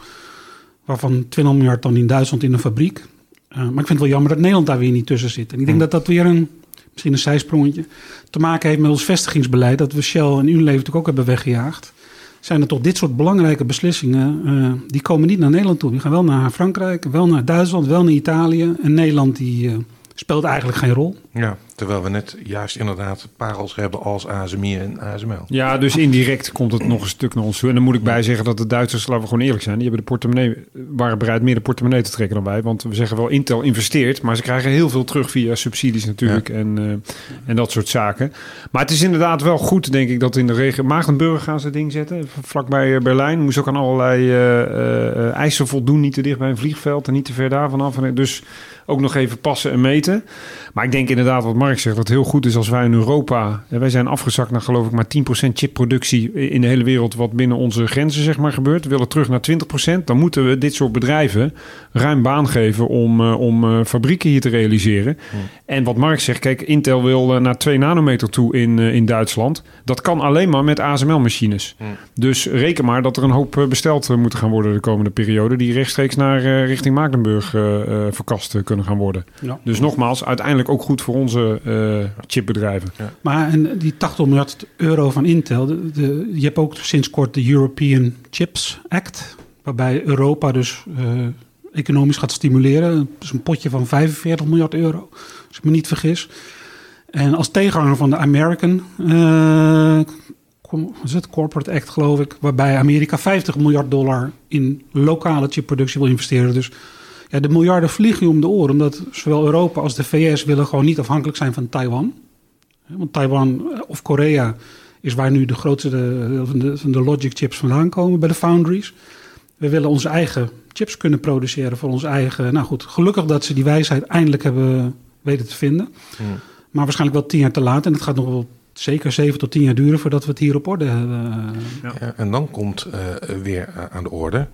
Waarvan 20 miljard dan in Duitsland in een fabriek. Uh, maar ik vind het wel jammer dat Nederland daar weer niet tussen zit. En ik denk hmm. dat dat weer een, misschien een zijsprongetje, te maken heeft met ons vestigingsbeleid. Dat we Shell en Unilever natuurlijk ook hebben weggejaagd zijn er toch dit soort belangrijke beslissingen, uh, die komen niet naar Nederland toe. Die gaan wel naar Frankrijk, wel naar Duitsland, wel naar Italië. En Nederland die uh, speelt eigenlijk geen rol. Ja, terwijl we net juist inderdaad parels hebben als ASMI en ASML. Ja, dus indirect komt het nog een stuk naar ons toe. En dan moet ik bij zeggen dat de Duitsers, laten we gewoon eerlijk zijn, die hebben de portemonnee, waren bereid meer de portemonnee te trekken dan wij. Want we zeggen wel, Intel investeert, maar ze krijgen heel veel terug via subsidies natuurlijk en, uh, en dat soort zaken. Maar het is inderdaad wel goed, denk ik, dat in de regio Maagdenburg gaan ze het ding zetten, vlakbij eh, Berlijn. Moest ook aan allerlei uh, uh, eisen voldoen, niet te dicht bij een vliegveld en niet te ver daarvan af. Dus ook nog even passen en meten. Maar ik denk inderdaad wat Mark zegt, dat het heel goed is als wij in Europa... wij zijn afgezakt naar geloof ik maar 10% chipproductie in de hele wereld... wat binnen onze grenzen zeg maar gebeurt. We willen terug naar 20%. Dan moeten we dit soort bedrijven ruim baan geven om, uh, om uh, fabrieken hier te realiseren. Hmm. En wat Mark zegt, kijk, Intel wil uh, naar 2 nanometer toe in, in Duitsland. Dat kan alleen maar met ASML-machines. Hmm. Dus reken maar dat er een hoop besteld moeten gaan worden de komende periode... die rechtstreeks naar richting Maagdenburg verkast kunnen gaan worden. Ja. Dus nogmaals, uiteindelijk ook goed voor onze uh, chipbedrijven. Ja. Maar en die 80 miljard euro van Intel, de, de, je hebt ook sinds kort de European Chips Act, waarbij Europa dus uh, economisch gaat stimuleren. Dat is een potje van 45 miljard euro, als ik me niet vergis. En als tegenhanger van de American uh, is het Corporate Act, geloof ik, waarbij Amerika 50 miljard dollar in lokale chipproductie wil investeren. Dus ja, de miljarden vliegen om de oren, omdat zowel Europa als de VS willen gewoon niet afhankelijk zijn van Taiwan. Want Taiwan eh, of Korea is waar nu de grootste de, van, de, van de logic chips vandaan komen bij de foundries. We willen onze eigen chips kunnen produceren voor ons eigen. Nou goed, gelukkig dat ze die wijsheid eindelijk hebben weten te vinden. Maar waarschijnlijk wel tien jaar te laat. En het gaat nog wel zeker zeven tot tien jaar duren voordat we het hier op orde hebben. Ja. en dan komt uh, weer aan de orde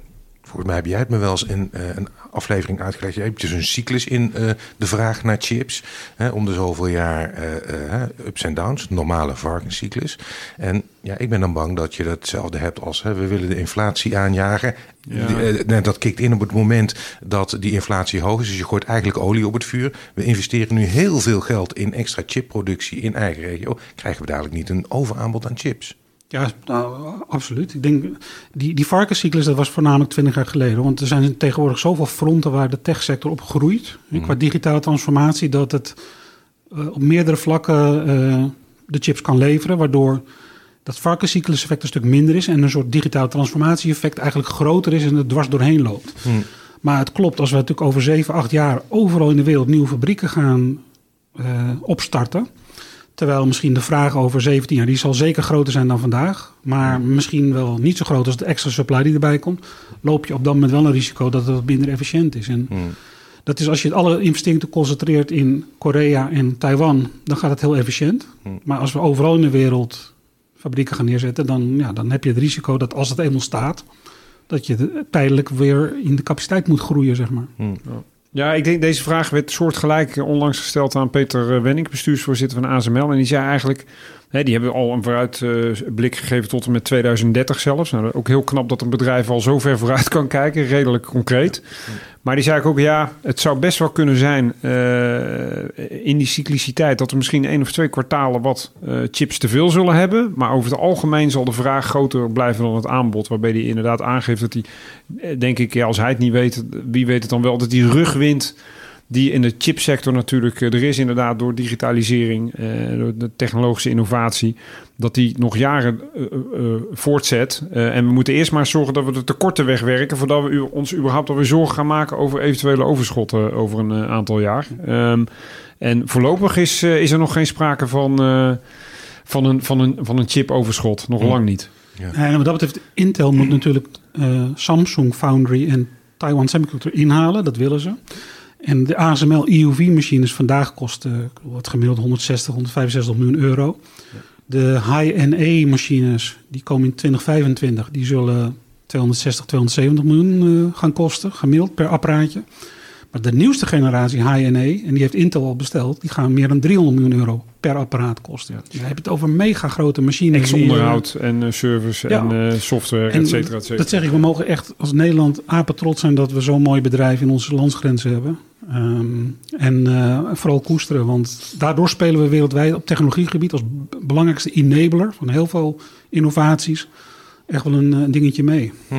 Volgens mij heb jij het me wel eens in uh, een aflevering uitgelegd. Je hebt dus een cyclus in uh, de vraag naar chips. Hè, om de zoveel jaar uh, ups en downs, normale varkenscyclus. En ja, ik ben dan bang dat je hetzelfde hebt als hè, we willen de inflatie aanjagen. Ja. dat kikt in op het moment dat die inflatie hoog is. Dus je gooit eigenlijk olie op het vuur. We investeren nu heel veel geld in extra chipproductie in eigen regio. Krijgen we dadelijk niet een overaanbod aan chips? Ja, nou, absoluut. Ik denk, die, die varkenscyclus, dat was voornamelijk twintig jaar geleden. Want er zijn tegenwoordig zoveel fronten waar de techsector op groeit. Mm. Qua digitale transformatie, dat het uh, op meerdere vlakken uh, de chips kan leveren. Waardoor dat varkenscyclus-effect een stuk minder is. En een soort digitale transformatie-effect eigenlijk groter is en het dwars doorheen loopt. Mm. Maar het klopt, als we natuurlijk over zeven, acht jaar overal in de wereld nieuwe fabrieken gaan uh, opstarten Terwijl misschien de vraag over 17 jaar, die zal zeker groter zijn dan vandaag. Maar misschien wel niet zo groot als de extra supply die erbij komt. Loop je op dat moment wel een risico dat het minder efficiënt is. En hmm. dat is als je alle investeringen concentreert in Korea en Taiwan, dan gaat het heel efficiënt. Hmm. Maar als we overal in de wereld fabrieken gaan neerzetten, dan, ja, dan heb je het risico dat als het eenmaal staat, dat je tijdelijk weer in de capaciteit moet groeien, zeg maar. Hmm. Ja, ik denk deze vraag werd soortgelijk onlangs gesteld aan Peter eh, Wenning, bestuursvoorzitter van ASML. En die zei eigenlijk, hè, die hebben al een vooruitblik uh, gegeven tot en met 2030 zelfs. Nou, ook heel knap dat een bedrijf al zo ver vooruit kan kijken, redelijk concreet. Maar die zei ook, ja, het zou best wel kunnen zijn uh, in die cycliciteit dat er misschien één of twee kwartalen wat uh, chips te veel zullen hebben. Maar over het algemeen zal de vraag groter blijven dan het aanbod. Waarbij hij inderdaad aangeeft dat hij, denk ik, als hij het niet weet, wie weet het dan wel, dat die rugwind die in de chipsector natuurlijk er is inderdaad door digitalisering, door de technologische innovatie, dat die nog jaren uh, uh, voortzet. Uh, en we moeten eerst maar zorgen dat we de tekorten wegwerken... voordat we u, ons überhaupt alweer zorgen gaan maken... over eventuele overschotten over een aantal jaar. Um, en voorlopig is, is er nog geen sprake van, van, een, van, een, van een chip-overschot. Nog lang niet. Ja. En wat dat betreft, Intel moet natuurlijk Samsung Foundry en Taiwan Semiconductor inhalen. Dat willen ze. En de ASML EUV-machines vandaag kosten wat gemiddeld 160, 165 miljoen euro. Ja. De high-NA machines, die komen in 2025, die zullen 260, 270 miljoen uh, gaan kosten, gemiddeld per apparaatje. Maar de nieuwste generatie high-NA, en die heeft Intel al besteld, die gaan meer dan 300 miljoen euro per apparaat kosten. Ja. Je hebt het over mega grote machines. Ex-onderhoud en uh, service ja. en uh, software, et cetera, et cetera. Dat zeg ik, we mogen echt als Nederland apen trots zijn dat we zo'n mooi bedrijf in onze landsgrenzen hebben. Um, en uh, vooral koesteren, want daardoor spelen we wereldwijd op technologiegebied als belangrijkste enabler van heel veel innovaties echt wel een, een dingetje mee. Hm.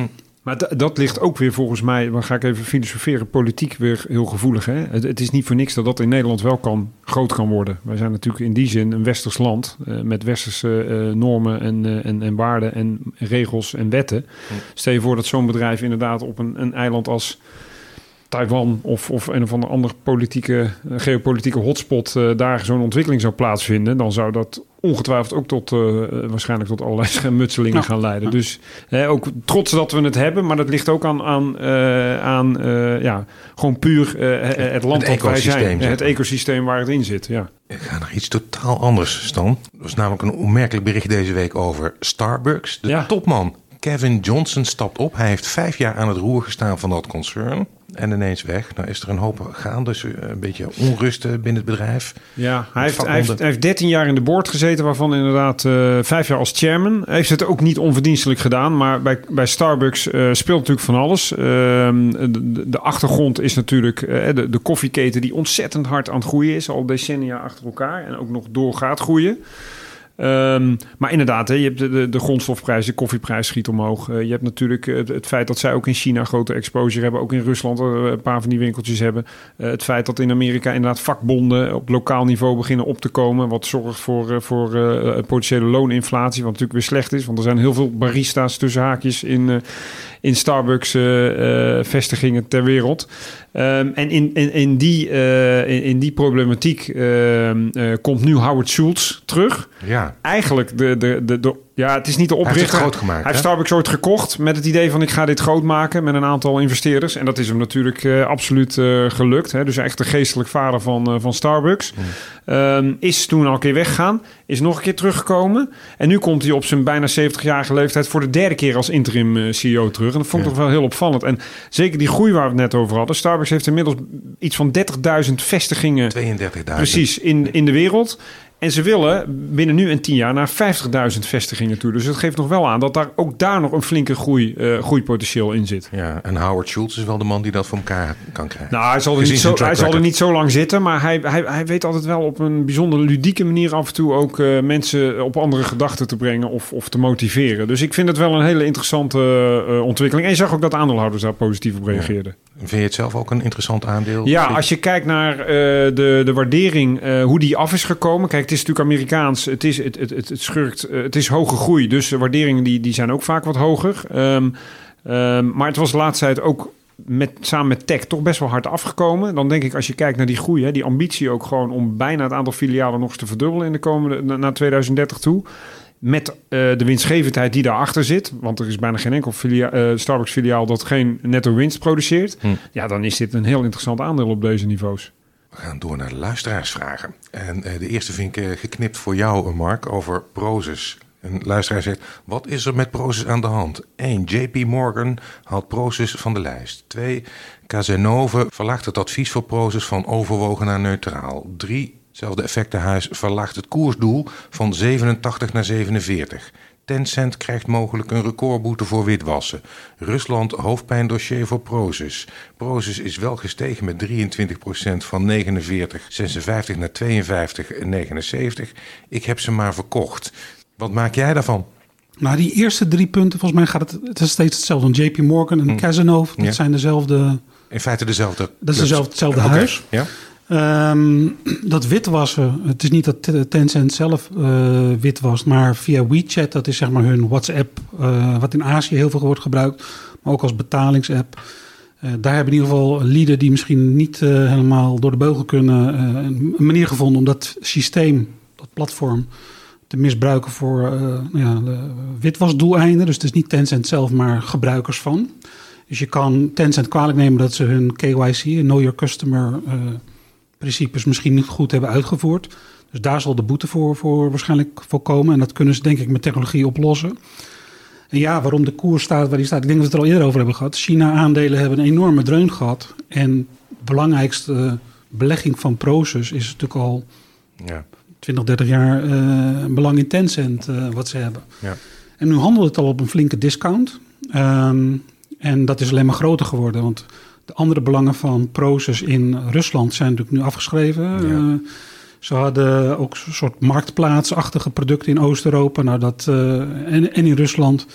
Maar dat ligt ook weer volgens mij, dan ga ik even filosoferen, politiek weer heel gevoelig. Hè? Het, het, is niet voor niks dat dat in Nederland wel kan, groot kan worden. Wij zijn natuurlijk in die zin een westers land uh, met westerse uh, normen en, uh, en, en waarden en regels en wetten. Stel je voor dat zo'n bedrijf inderdaad op een, een eiland als Taiwan of, of een of andere, andere politieke, eh, geopolitieke hotspot uh, daar zo'n ontwikkeling zou plaatsvinden, dan zou dat ongetwijfeld ook tot uh, waarschijnlijk tot allerlei schermutselingen gaan leiden. Dus hè, ook trots dat we het hebben, maar dat ligt ook aan, aan, uh, aan ja, gewoon puur het land het dat wij zijn. Het ecosysteem waar het in zit. Ja. Ik ga naar iets totaal anders, Stan. Er was namelijk een onmerkelijk bericht deze week over Starbucks. De ja. topman Kevin Johnson stapt op. Hij heeft vijf jaar aan het roer gestaan van dat concern. En ineens weg. Nou is er een hoop gaande, dus een beetje onrust binnen het bedrijf. Ja, hij heeft, hij, heeft, hij heeft 13 jaar in de board gezeten, waarvan inderdaad uh, vijf jaar als chairman. Hij heeft het ook niet onverdienstelijk gedaan, maar bij, bij Starbucks uh, speelt natuurlijk van alles. Uh, de, de, achtergrond is natuurlijk de, de koffieketen die ontzettend hard aan het groeien is, al decennia achter elkaar en ook nog door gaat groeien. Um, maar inderdaad, hè, je hebt de, de, de, grondstofprijs, de koffieprijs schiet omhoog. Uh, je hebt natuurlijk het, het, feit dat zij ook in China grote exposure hebben. Ook in Rusland uh, een paar van die winkeltjes hebben. Uh, het feit dat in Amerika inderdaad vakbonden op lokaal niveau beginnen op te komen. Wat zorgt voor, voor potentiële looninflatie. Wat natuurlijk weer slecht is. Want er zijn heel veel barista's tussen haakjes in, in Starbucks vestigingen ter wereld. Um, en in, in, in, die, in, in, die problematiek ehm, komt nu Howard Schultz terug. Ja. Eigenlijk de, de, de, de ja, het is niet de oprichter. Hij heeft het groot gemaakt. Hij heeft Starbucks ooit gekocht met het idee van ik ga dit groot maken met een aantal investeerders. En dat is hem natuurlijk uh, absoluut uh, gelukt. Hè? Dus echt de geestelijk vader van, uh, van Starbucks. Mm. Um, is toen al een keer weggegaan. Is nog een keer teruggekomen. En nu komt hij op zijn bijna 70-jarige leeftijd voor de derde keer als interim CEO terug. En dat vond ik ja. toch wel heel opvallend. En zeker die groei waar we het net over hadden. Starbucks heeft inmiddels iets van 30.000 vestigingen. 32.000. Precies, in, in de wereld. En ze willen binnen nu en tien jaar naar 50.000 vestigingen toe. Dus dat geeft nog wel aan dat daar ook daar nog een flinke groei, uh, groeipotentieel in zit. Ja, en Howard Schultz is wel de man die dat voor elkaar kan krijgen. Nou, hij zal er, niet zo, hij zal er niet zo lang zitten, maar hij, hij, hij weet altijd wel op een bijzonder ludieke manier af en toe ook uh, mensen op andere gedachten te brengen of, of te motiveren. Dus ik vind het wel een hele interessante uh, ontwikkeling. En je zag ook dat aandeelhouders daar positief op reageerden. Ja. Vind je het zelf ook een interessant aandeel? Ja, als je kijkt naar de, de waardering, hoe die af is gekomen. Kijk, het is natuurlijk Amerikaans. Het is, het, het, het, het schurkt. Het is hoge groei. Dus de waarderingen die, die zijn ook vaak wat hoger. Um, um, maar het was de laatste tijd ook met, samen met tech toch best wel hard afgekomen. Dan denk ik, als je kijkt naar die groei, hè, die ambitie ook gewoon om bijna het aantal filialen nog eens te verdubbelen in de komende naar 2030 toe. Met uh, de winstgevendheid die daarachter zit. Want er is bijna geen enkel filia uh, Starbucks filiaal dat geen netto winst produceert. Hm. Ja, dan is dit een heel interessant aandeel op deze niveaus. Gaan door naar de luisteraarsvragen. En uh, de eerste vind ik uh, geknipt voor jou, Mark, over Prozus. Een luisteraar zegt, wat is er met Prozus aan de hand? 1. JP Morgan haalt Prozus van de lijst. 2. Cazenove verlaagt het advies voor Prozus van overwogen naar neutraal. 3. Hetzelfde effectenhuis verlaagt het koersdoel van 87 naar 47. Tencent krijgt mogelijk een recordboete voor witwassen. Rusland hoofdpijndossier voor Prozus. Prozus is wel gestegen met 23% van 49,56 naar 52,79. Ik heb ze maar verkocht. Wat maak jij daarvan? Nou, die eerste drie punten, volgens mij gaat het, het is steeds hetzelfde. JP Morgan en hm. Cazenove, dat ja. zijn dezelfde... In feite dezelfde Dat is dezelfde, hetzelfde okay. huis. Ja. Um, dat witwassen, het is niet dat Tencent zelf uh, witwast, maar via WeChat, dat is zeg maar hun WhatsApp, uh, wat in Azië heel veel wordt gebruikt, maar ook als betalingsapp. Uh, daar hebben in ieder geval lieden die misschien niet helemaal door de beugel kunnen, een manier gevonden om dat systeem, dat platform, te misbruiken voor ja, witwasdoeleinden. Dus het is niet Tencent zelf, maar gebruikers van. Dus je kan Tencent kwalijk nemen dat ze hun KYC, Know Your Customer principes misschien niet goed hebben uitgevoerd. Dus daar zal de boete voor, voor waarschijnlijk voor komen. En dat kunnen ze denk ik met technologie oplossen. En ja, waarom de koers staat waar die staat. Ik denk dat we het er al eerder over hebben gehad. China-aandelen hebben een enorme dreun gehad. En de belangrijkste belegging van Proces is natuurlijk al ja. 20, 30 jaar uh, belang in Tencent uh, wat ze hebben. Ja. En nu handelt het al op een flinke discount. Um, en dat is alleen maar groter geworden. Want de andere belangen van Proces in Rusland zijn natuurlijk nu afgeschreven. Ja. Uh, ze hadden ook een soort marktplaatsachtige producten in Oost-Europa. Nou, dat, uh, en, en, in Rusland.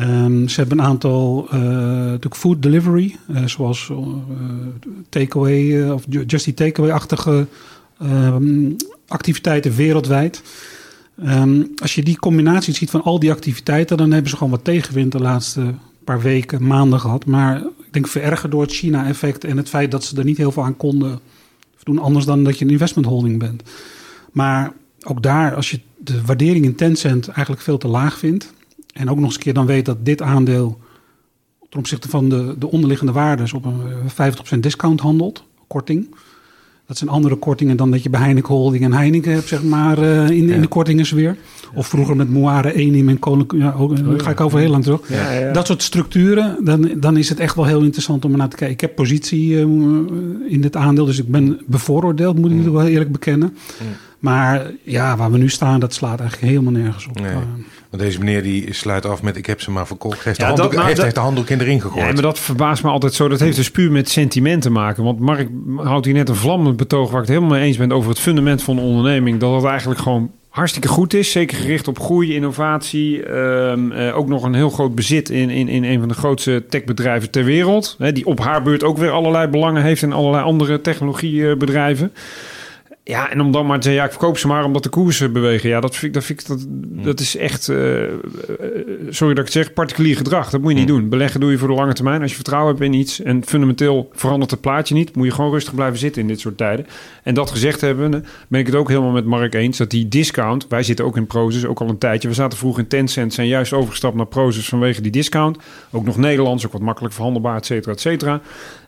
Um, ze hebben een aantal uh, natuurlijk food delivery, zoals takeaway of just die takeaway-achtige um, activiteiten wereldwijd. Um, als je die combinatie ziet van al die activiteiten, dan hebben ze gewoon wat tegenwind de laatste paar weken, maanden gehad. Maar ik denk verergerd door het China-effect en het feit dat ze er niet heel veel aan konden doen, anders dan dat je een investment holding bent. Maar ook daar, als je de waardering in Tencent eigenlijk veel te laag vindt, en ook nog eens een keer dan weet dat dit aandeel ten opzichte van de, de onderliggende waardes op een 50% discount handelt, korting. Dat zijn andere kortingen dan dat je bij Heineken Holding en Heineken hebt, zeg maar, uh, in, ja. in de kortingensfeer. Of vroeger met Moire Enim en Koning. Ja, ook, oh, ga ik over heel lang terug. Dat soort structuren, dan, dan is het echt wel heel interessant om naar te kijken. Ik heb positie uh, in dit aandeel, dus ik ben bevooroordeeld, moet ik mm. wel eerlijk bekennen. Mm. Maar ja, waar we nu staan, dat slaat eigenlijk helemaal nergens op. Nee. Want deze meneer die sluit af met ik heb ze maar verkocht. Heeft, de, handdoek, nou, heeft, heeft de handdoek in de ring gegooid. Ja, maar dat verbaast me altijd zo. Dat heeft dus puur met sentiment te maken. Want Mark houdt hier net een vlammend betoog waar ik het helemaal mee eens ben over het fundament van de onderneming. Dat het eigenlijk gewoon hartstikke goed is. Zeker gericht op groei, innovatie. Ehm, eh, ook nog een heel groot bezit in, in, in een van de grootste techbedrijven ter wereld. Hè, die op haar beurt ook weer allerlei belangen heeft in allerlei andere technologiebedrijven. Ja, en om dan maar te zeggen, ja, ik verkoop ze maar omdat de koersen bewegen. Ja, dat vind ik, dat, vind ik, dat, hmm. dat is echt, uh, sorry dat ik het zeg, particulier gedrag. Dat moet je niet hmm. doen. Beleggen doe je voor de lange termijn. Als je vertrouwen hebt in iets en fundamenteel verandert het plaatje niet, moet je gewoon rustig blijven zitten in dit soort tijden. En dat gezegd hebben, ben ik het ook helemaal met Mark eens, dat die discount, wij zitten ook in Prozus, ook al een tijdje. We zaten vroeg in Tencent, zijn juist overgestapt naar Prozus vanwege die discount. Ook nog Nederlands, ook wat makkelijk verhandelbaar, et cetera, et cetera.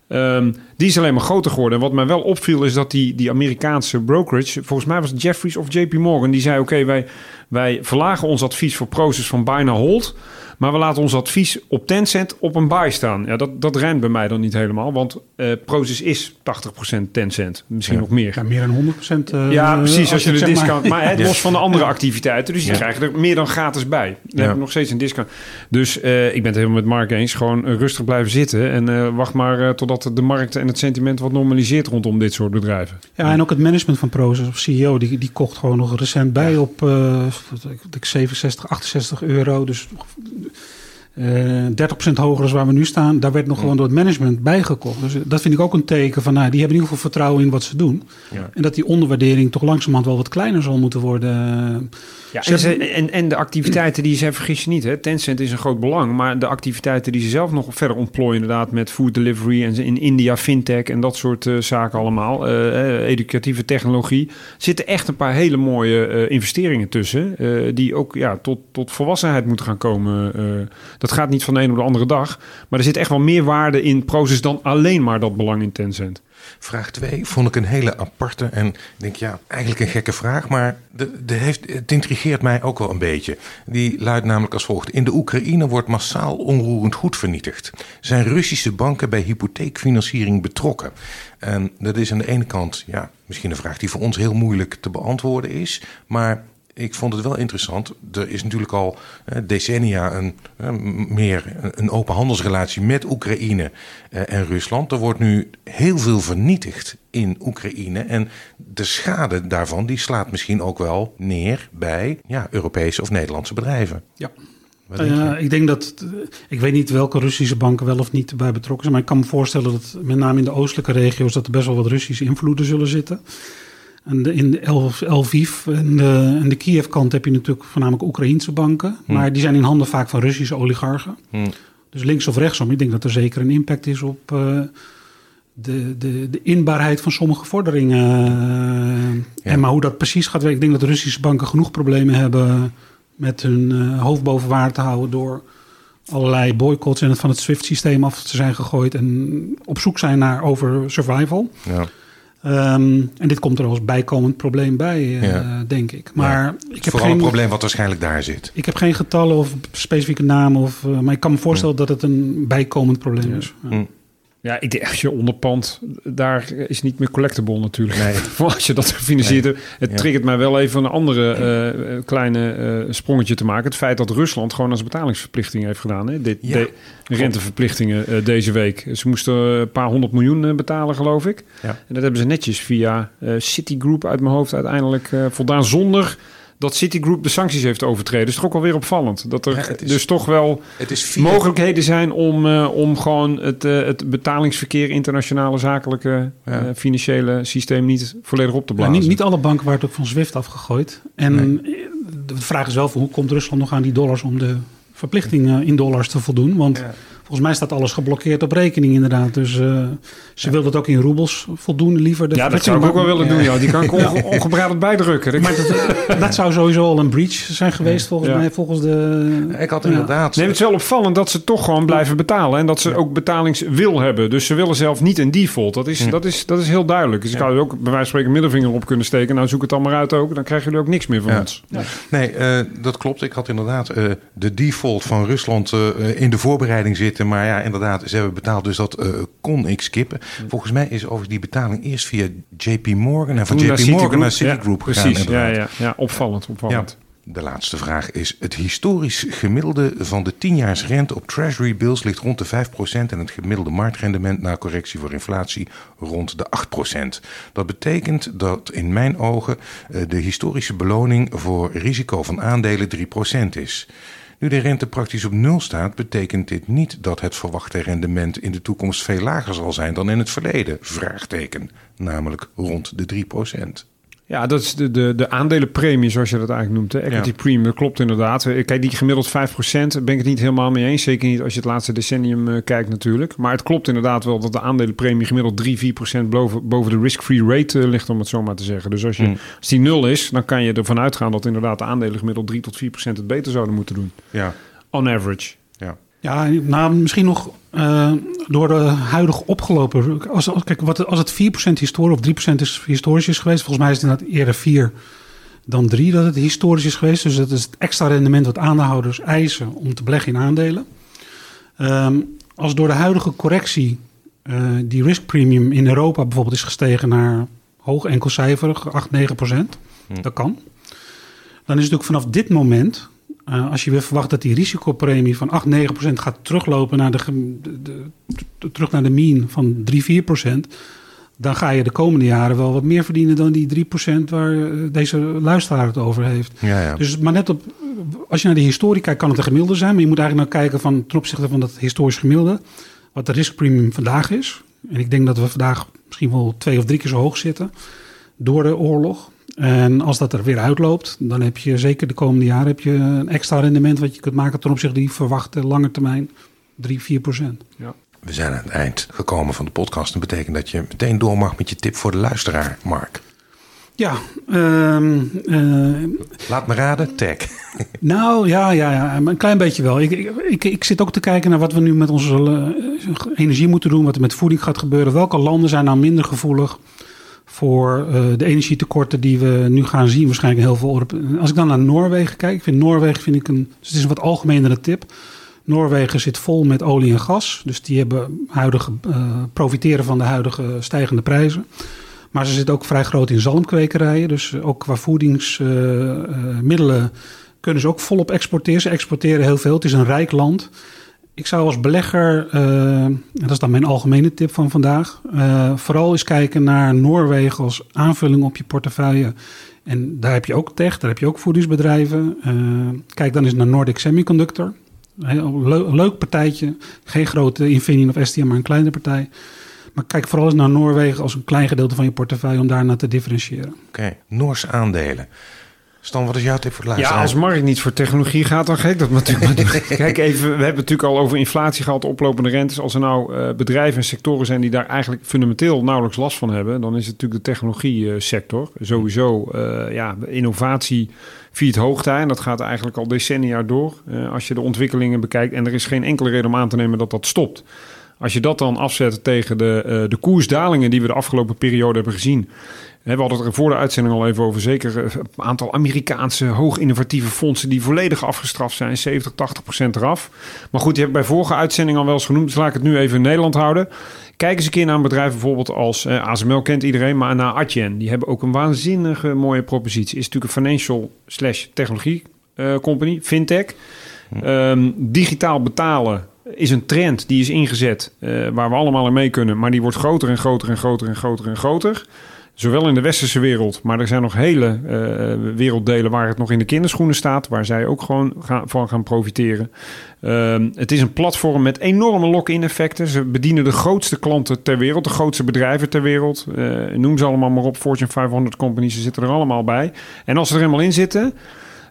Ehm, die is alleen maar groter geworden. En wat mij wel opviel is dat die, die Amerikaanse brokerage, volgens mij was het Jeffries of JP Morgan, die zei: Oké, wij, wij verlagen ons advies voor Proces van bijna hold. Maar we laten ons advies op Tencent op een buy staan. Ja, dat, dat rijmt bij mij dan niet helemaal. Want uh, Proces is 80% Tencent. Misschien nog meer. Ja, meer dan 100%. Uh, ja, precies. Als, je de discount... Maar, het los van de andere activiteiten. Dus die krijgen er meer dan gratis bij. Dan heb ik nog steeds een discount. Dus uh, ik ben het helemaal met Mark eens. Gewoon rustig blijven zitten. En wacht maar totdat de markt en het sentiment wat normaliseert rondom dit soort bedrijven. Ja, en ook het management van Proces of CEO. Die, die kocht gewoon nog recent bij op 67, 68 euro. Dus uh, eh, 30% hoger dan waar we nu staan. Daar werd nog gewoon door het management bijgekocht. Dus dat vind ik ook een teken van, nou, die hebben in ieder geval vertrouwen in wat ze doen. Ja. En dat die onderwaardering toch langzamerhand wel wat kleiner zal moeten worden. Ja, en, en, en, de activiteiten die ze, vergis je niet, hè, Tencent is een groot belang, maar de activiteiten die ze zelf nog verder ontplooien, inderdaad, met food delivery en in India fintech en dat soort uh, zaken allemaal, uh, educatieve technologie, zitten echt een paar hele mooie uh, investeringen tussen, die ook ja, tot, tot volwassenheid moeten gaan komen. dat gaat niet van de een op de andere dag, maar er zit echt wel meer waarde in proces dan alleen maar dat belang in Tencent. Vraag 2 vond ik een hele aparte en ik denk ja, eigenlijk een gekke vraag, maar de, de heeft, het intrigeert mij ook wel een beetje. Die luidt namelijk als volgt. In de Oekraïne wordt massaal onroerend goed vernietigd. Zijn Russische banken bij hypotheekfinanciering betrokken? En dat is aan de ene kant ja, misschien een vraag die voor ons heel moeilijk te beantwoorden is, maar ik vond het wel interessant. Er is natuurlijk al eh, decennia een, eh, meer een open handelsrelatie met Oekraïne eh, en Rusland. Er wordt nu heel veel vernietigd in Oekraïne. En de schade daarvan die slaat misschien ook wel neer bij ja, Europese of Nederlandse bedrijven. Ja. Uh, ik denk dat, ik weet niet welke Russische banken wel of niet bij betrokken zijn, maar ik kan me voorstellen dat met name in de oostelijke regio's dat er best wel wat Russische invloeden zullen zitten. En de, in de Lviv en de, en de Kiev-kant heb je natuurlijk voornamelijk Oekraïense banken. Hmm. Maar die zijn in handen vaak van Russische oligarchen. Hmm. Dus links of rechtsom, ik denk dat er zeker een impact is op uh, de, de, de inbaarheid van sommige vorderingen. Ja. En maar hoe dat precies gaat werken. Ik denk dat de Russische banken genoeg problemen hebben met hun uh, hoofd boven water te houden door allerlei boycotts en het van het SWIFT-systeem af te zijn gegooid en op zoek zijn naar over survival. Ja. Ehm, en dit komt er als bijkomend probleem bij, uh, denk ik. Maar ik heb Vooral geen, een probleem wat waarschijnlijk daar zit. Ik heb geen getallen of specifieke namen. Of, uh, maar ik kan me voorstellen dat het een bijkomend probleem is. Ja. Ja, ik denk als je onderpand, daar is niet meer collectible natuurlijk. Nee. als je dat gefinancierd hebt. Het triggert mij wel even een andere uh, kleine uh, sprongetje te maken. Het feit dat Rusland gewoon als betalingsverplichting heeft gedaan. Hè? Dit, de, renteverplichtingen uh, deze week. Ze moesten een paar honderd miljoen betalen, geloof ik. Ja. En dat hebben ze netjes via Citigroup uit mijn hoofd uiteindelijk voldaan zonder dat Citigroup de sancties heeft overtreden. is toch ook alweer opvallend. Dat er dus toch wel mogelijkheden zijn om, uh, om gewoon het, uh, het betalingsverkeer, internationale zakelijke uh, financiële systeem niet volledig op te blazen. niet, niet, alle banken waren ook van SWIFT afgegooid. En de vraag is wel: hoe komt Rusland nog aan die dollars om de verplichtingen in dollars te voldoen? Want Volgens mij staat alles geblokkeerd op rekening inderdaad. Dus uh, ze wil dat ook in roebels voldoen liever. ja, dat zou ik ook wel willen doen. Ja. Die kan ik onge ongebreideld bijdrukken. Maar dat, dat, zou sowieso al een breach zijn geweest volgens mij. Volgens de, ik had inderdaad... Nee, het is wel opvallend dat ze toch gewoon blijven betalen. En dat ze ook betalingswil hebben. Dus ze willen zelf niet een default. Dat is, dat is, dat is heel duidelijk. Dus ik zou ook bij wijze van spreken middelvinger op kunnen steken. Nou, zoek het dan maar uit ook. Dan krijgen jullie ook niks meer van ons. Nee, uh, dat klopt. Ik had inderdaad uh, de default van Rusland uh, in de voorbereiding zitten. Maar ja, inderdaad, ze hebben betaald. Dus dat kon ik skippen. Volgens mij is over die betaling eerst via JP Morgan. En van JP Morgan naar Citigroup ja, gegaan. Precies, ja, ja, ja, opvallend. opvallend. De laatste vraag is: het historisch gemiddelde van de 10 rente op Treasury bills ligt rond de 5% en het gemiddelde marktrendement na correctie voor inflatie rond de 8%. Dat betekent dat in mijn ogen eh, de historische beloning voor risico van aandelen 3% is. Nu de rente praktisch op nul staat, betekent dit niet dat het verwachte rendement in de toekomst veel lager zal zijn dan in het verleden? Vraagteken, namelijk rond de 3%. Ja, dat is de, de, de aandelenpremie, zoals je dat eigenlijk noemt. De equity premium, dat klopt inderdaad. Eh, kijk, die gemiddeld 5% ben ik het niet helemaal mee eens. Zeker niet als je het laatste decennium uh, kijkt natuurlijk. Maar het klopt inderdaad wel dat de aandelenpremie gemiddeld 3, 4% boven, boven de risk-free rate uh, ligt, om het zo maar te zeggen. Dus als, je, mm. als die nul is, dan kan je ervan uitgaan dat inderdaad de aandelen gemiddeld 3 tot 4% het beter zouden moeten doen. Ja. On average. Ja. Nou, misschien nog uh, door de huidige opgelopen. Als, als, kijk, wat, als het 4% historisch of 3% is historisch is geweest, volgens mij is het inderdaad eerder 4 dan 3 dat het historisch is geweest. Dus dat is het extra rendement wat aandeelhouders eisen om te beleggen in aandelen. Um, als door de huidige correctie uh, die risk premium in Europa bijvoorbeeld is gestegen naar hoog enkelcijferig, 8, 9 procent, hm. dat kan. Dan is het ook vanaf dit moment uh, als je weer verwacht dat die risicopremie van 8, 9 procent gaat teruglopen naar de, de, de, terug naar de mean van 3, 4 procent, dan ga je de komende jaren wel wat meer verdienen dan die 3 procent waar eh, deze luisteraar het over heeft. Ja, ja. Dus maar net op, als je naar de historie kijkt, kan het een gemiddelde zijn, maar je moet eigenlijk naar kijken van ten opzichte van dat historisch gemiddelde, wat de riskpremium vandaag is. En ik denk dat we vandaag misschien wel twee of drie keer zo hoog zitten door de oorlog. En als dat er weer uitloopt, dan heb je zeker de komende jaren heb je een extra rendement wat je kunt maken ten opzichte die verwachte lange termijn 3, 4 procent. Ja. We zijn aan het eind gekomen van de podcast. Dat betekent dat je meteen door mag met je tip voor de luisteraar, Mark. Ja. Um, uh, Laat me raden, tech. Nou ja, ja, ja, een klein beetje wel. Ik, ik, ik, zit ook te kijken naar wat we nu met onze uh, energie moeten doen, wat er met voeding gaat gebeuren. Welke landen zijn nou minder gevoelig voor uh, de energietekorten die we nu gaan zien. Waarschijnlijk heel veel. Als ik dan naar Noorwegen kijk, vind Noorwegen vind ik een. Dus het is een wat algemenere tip. Noorwegen zit vol met olie en gas. Dus die hebben huidige, uh, profiteren van de huidige stijgende prijzen. Maar ze zitten ook vrij groot in zalmkwekerijen. Dus ook qua voedingsmiddelen uh, kunnen ze ook volop exporteren. Ze exporteren heel veel. Het is een rijk land. Ik zou als belegger, uh, dat is dan mijn algemene tip van vandaag, uh, vooral eens kijken naar Noorwegen als aanvulling op je portefeuille. En daar heb je ook tech, daar heb je ook voedingsbedrijven. Uh, kijk dan eens naar Nordic Semiconductor. Een leuk partijtje, geen grote Infineon of STM, maar een kleine partij. Maar kijk vooral eens naar Noorwegen als een klein gedeelte van je portefeuille om daarna te differentiëren. Oké, okay. Noors aandelen. Stan, wat is jouw tip voor de Ja, als markt niet voor technologie gaat, dan gek dat natuurlijk. Kijk even, we hebben natuurlijk al over inflatie gehad, oplopende rentes. Als er nou uh, bedrijven en sectoren zijn die daar eigenlijk fundamenteel nauwelijks last van hebben, dan is het natuurlijk de technologie uh, sector. Sowieso, uh, ja, innovatie viert hoogtij en dat gaat eigenlijk al decennia door. als je de ontwikkelingen bekijkt en er is geen enkele reden om aan te nemen dat dat stopt. Als je dat dan afzet tegen de, de koersdalingen die we de afgelopen periode hebben gezien we hadden het er voor de uitzending al even over. Zeker een aantal Amerikaanse hoog innovatieve fondsen die volledig afgestraft zijn. 70, 80 procent eraf. Maar goed, je hebt bij vorige uitzending al wel eens genoemd. Dus laat ik het nu even in Nederland houden. Kijk eens een keer naar een bedrijf bijvoorbeeld als eh, ASML kent iedereen. Maar naar Adyen. Die hebben ook een waanzinnige mooie propositie. Is natuurlijk een financial slash technologie uh, company. Fintech. Um, digitaal betalen is een trend die is ingezet. Uh, waar we allemaal in mee kunnen. Maar die wordt groter en groter en groter en groter en groter. Zowel in de westerse wereld, maar er zijn nog hele uh, werelddelen waar het nog in de kinderschoenen staat, waar zij ook gewoon gaan, van gaan profiteren. Uh, het is een platform met enorme lock-in effecten. Ze bedienen de grootste klanten ter wereld, de grootste bedrijven ter wereld. Uh, noem ze allemaal maar op, Fortune 500 companies, ze zitten er allemaal bij. En als ze er helemaal in zitten,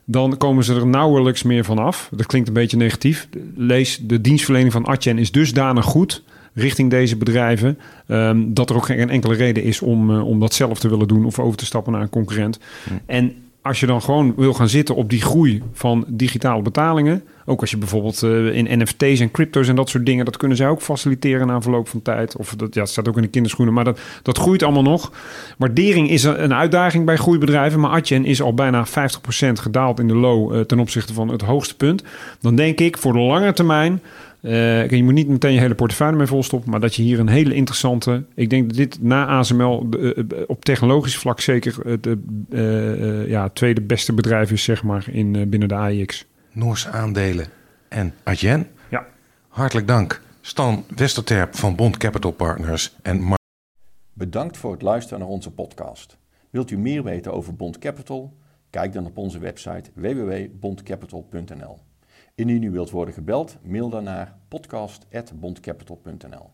dan komen ze er nauwelijks meer van af. Dat klinkt een beetje negatief. Lees, de dienstverlening van Adyen is dusdanig goed richting deze bedrijven. ehm, dat er ook geen enkele reden is om, eh, om dat zelf te willen doen of over te stappen naar een concurrent. En als je dan gewoon wil gaan zitten op die groei van digitale betalingen. Ook als je bijvoorbeeld eh, in NFT's en crypto's en dat soort dingen, dat kunnen zij ook faciliteren na verloop van tijd. Of dat ja, het staat ook in de kinderschoenen, maar dat, dat groeit allemaal nog. Waardering is een uitdaging bij groeibedrijven, maar Adyen is al bijna 50% gedaald in de low eh, ten opzichte van het hoogste punt. Dan denk ik voor de lange termijn. Eh, kijk, je moet niet meteen je hele portefeuille mee volstoppen, maar dat je hier een hele interessante. Ik denk dat dit na ASML de, eh, op technologisch vlak zeker het eh, eh, eh, ja, tweede beste bedrijf is, zeg maar, in, eh, binnen de AIX. Noorse aandelen en Adyen. Ja. Hartelijk dank. Stan Westerterp van Bond Capital Partners en Mark Bedankt voor het luisteren naar onze podcast. Wilt u meer weten over Bond Capital? Kijk dan op onze website www.bondcapital.nl. Indien u wilt worden gebeld, mail dan naar podcast.bondcapital.nl.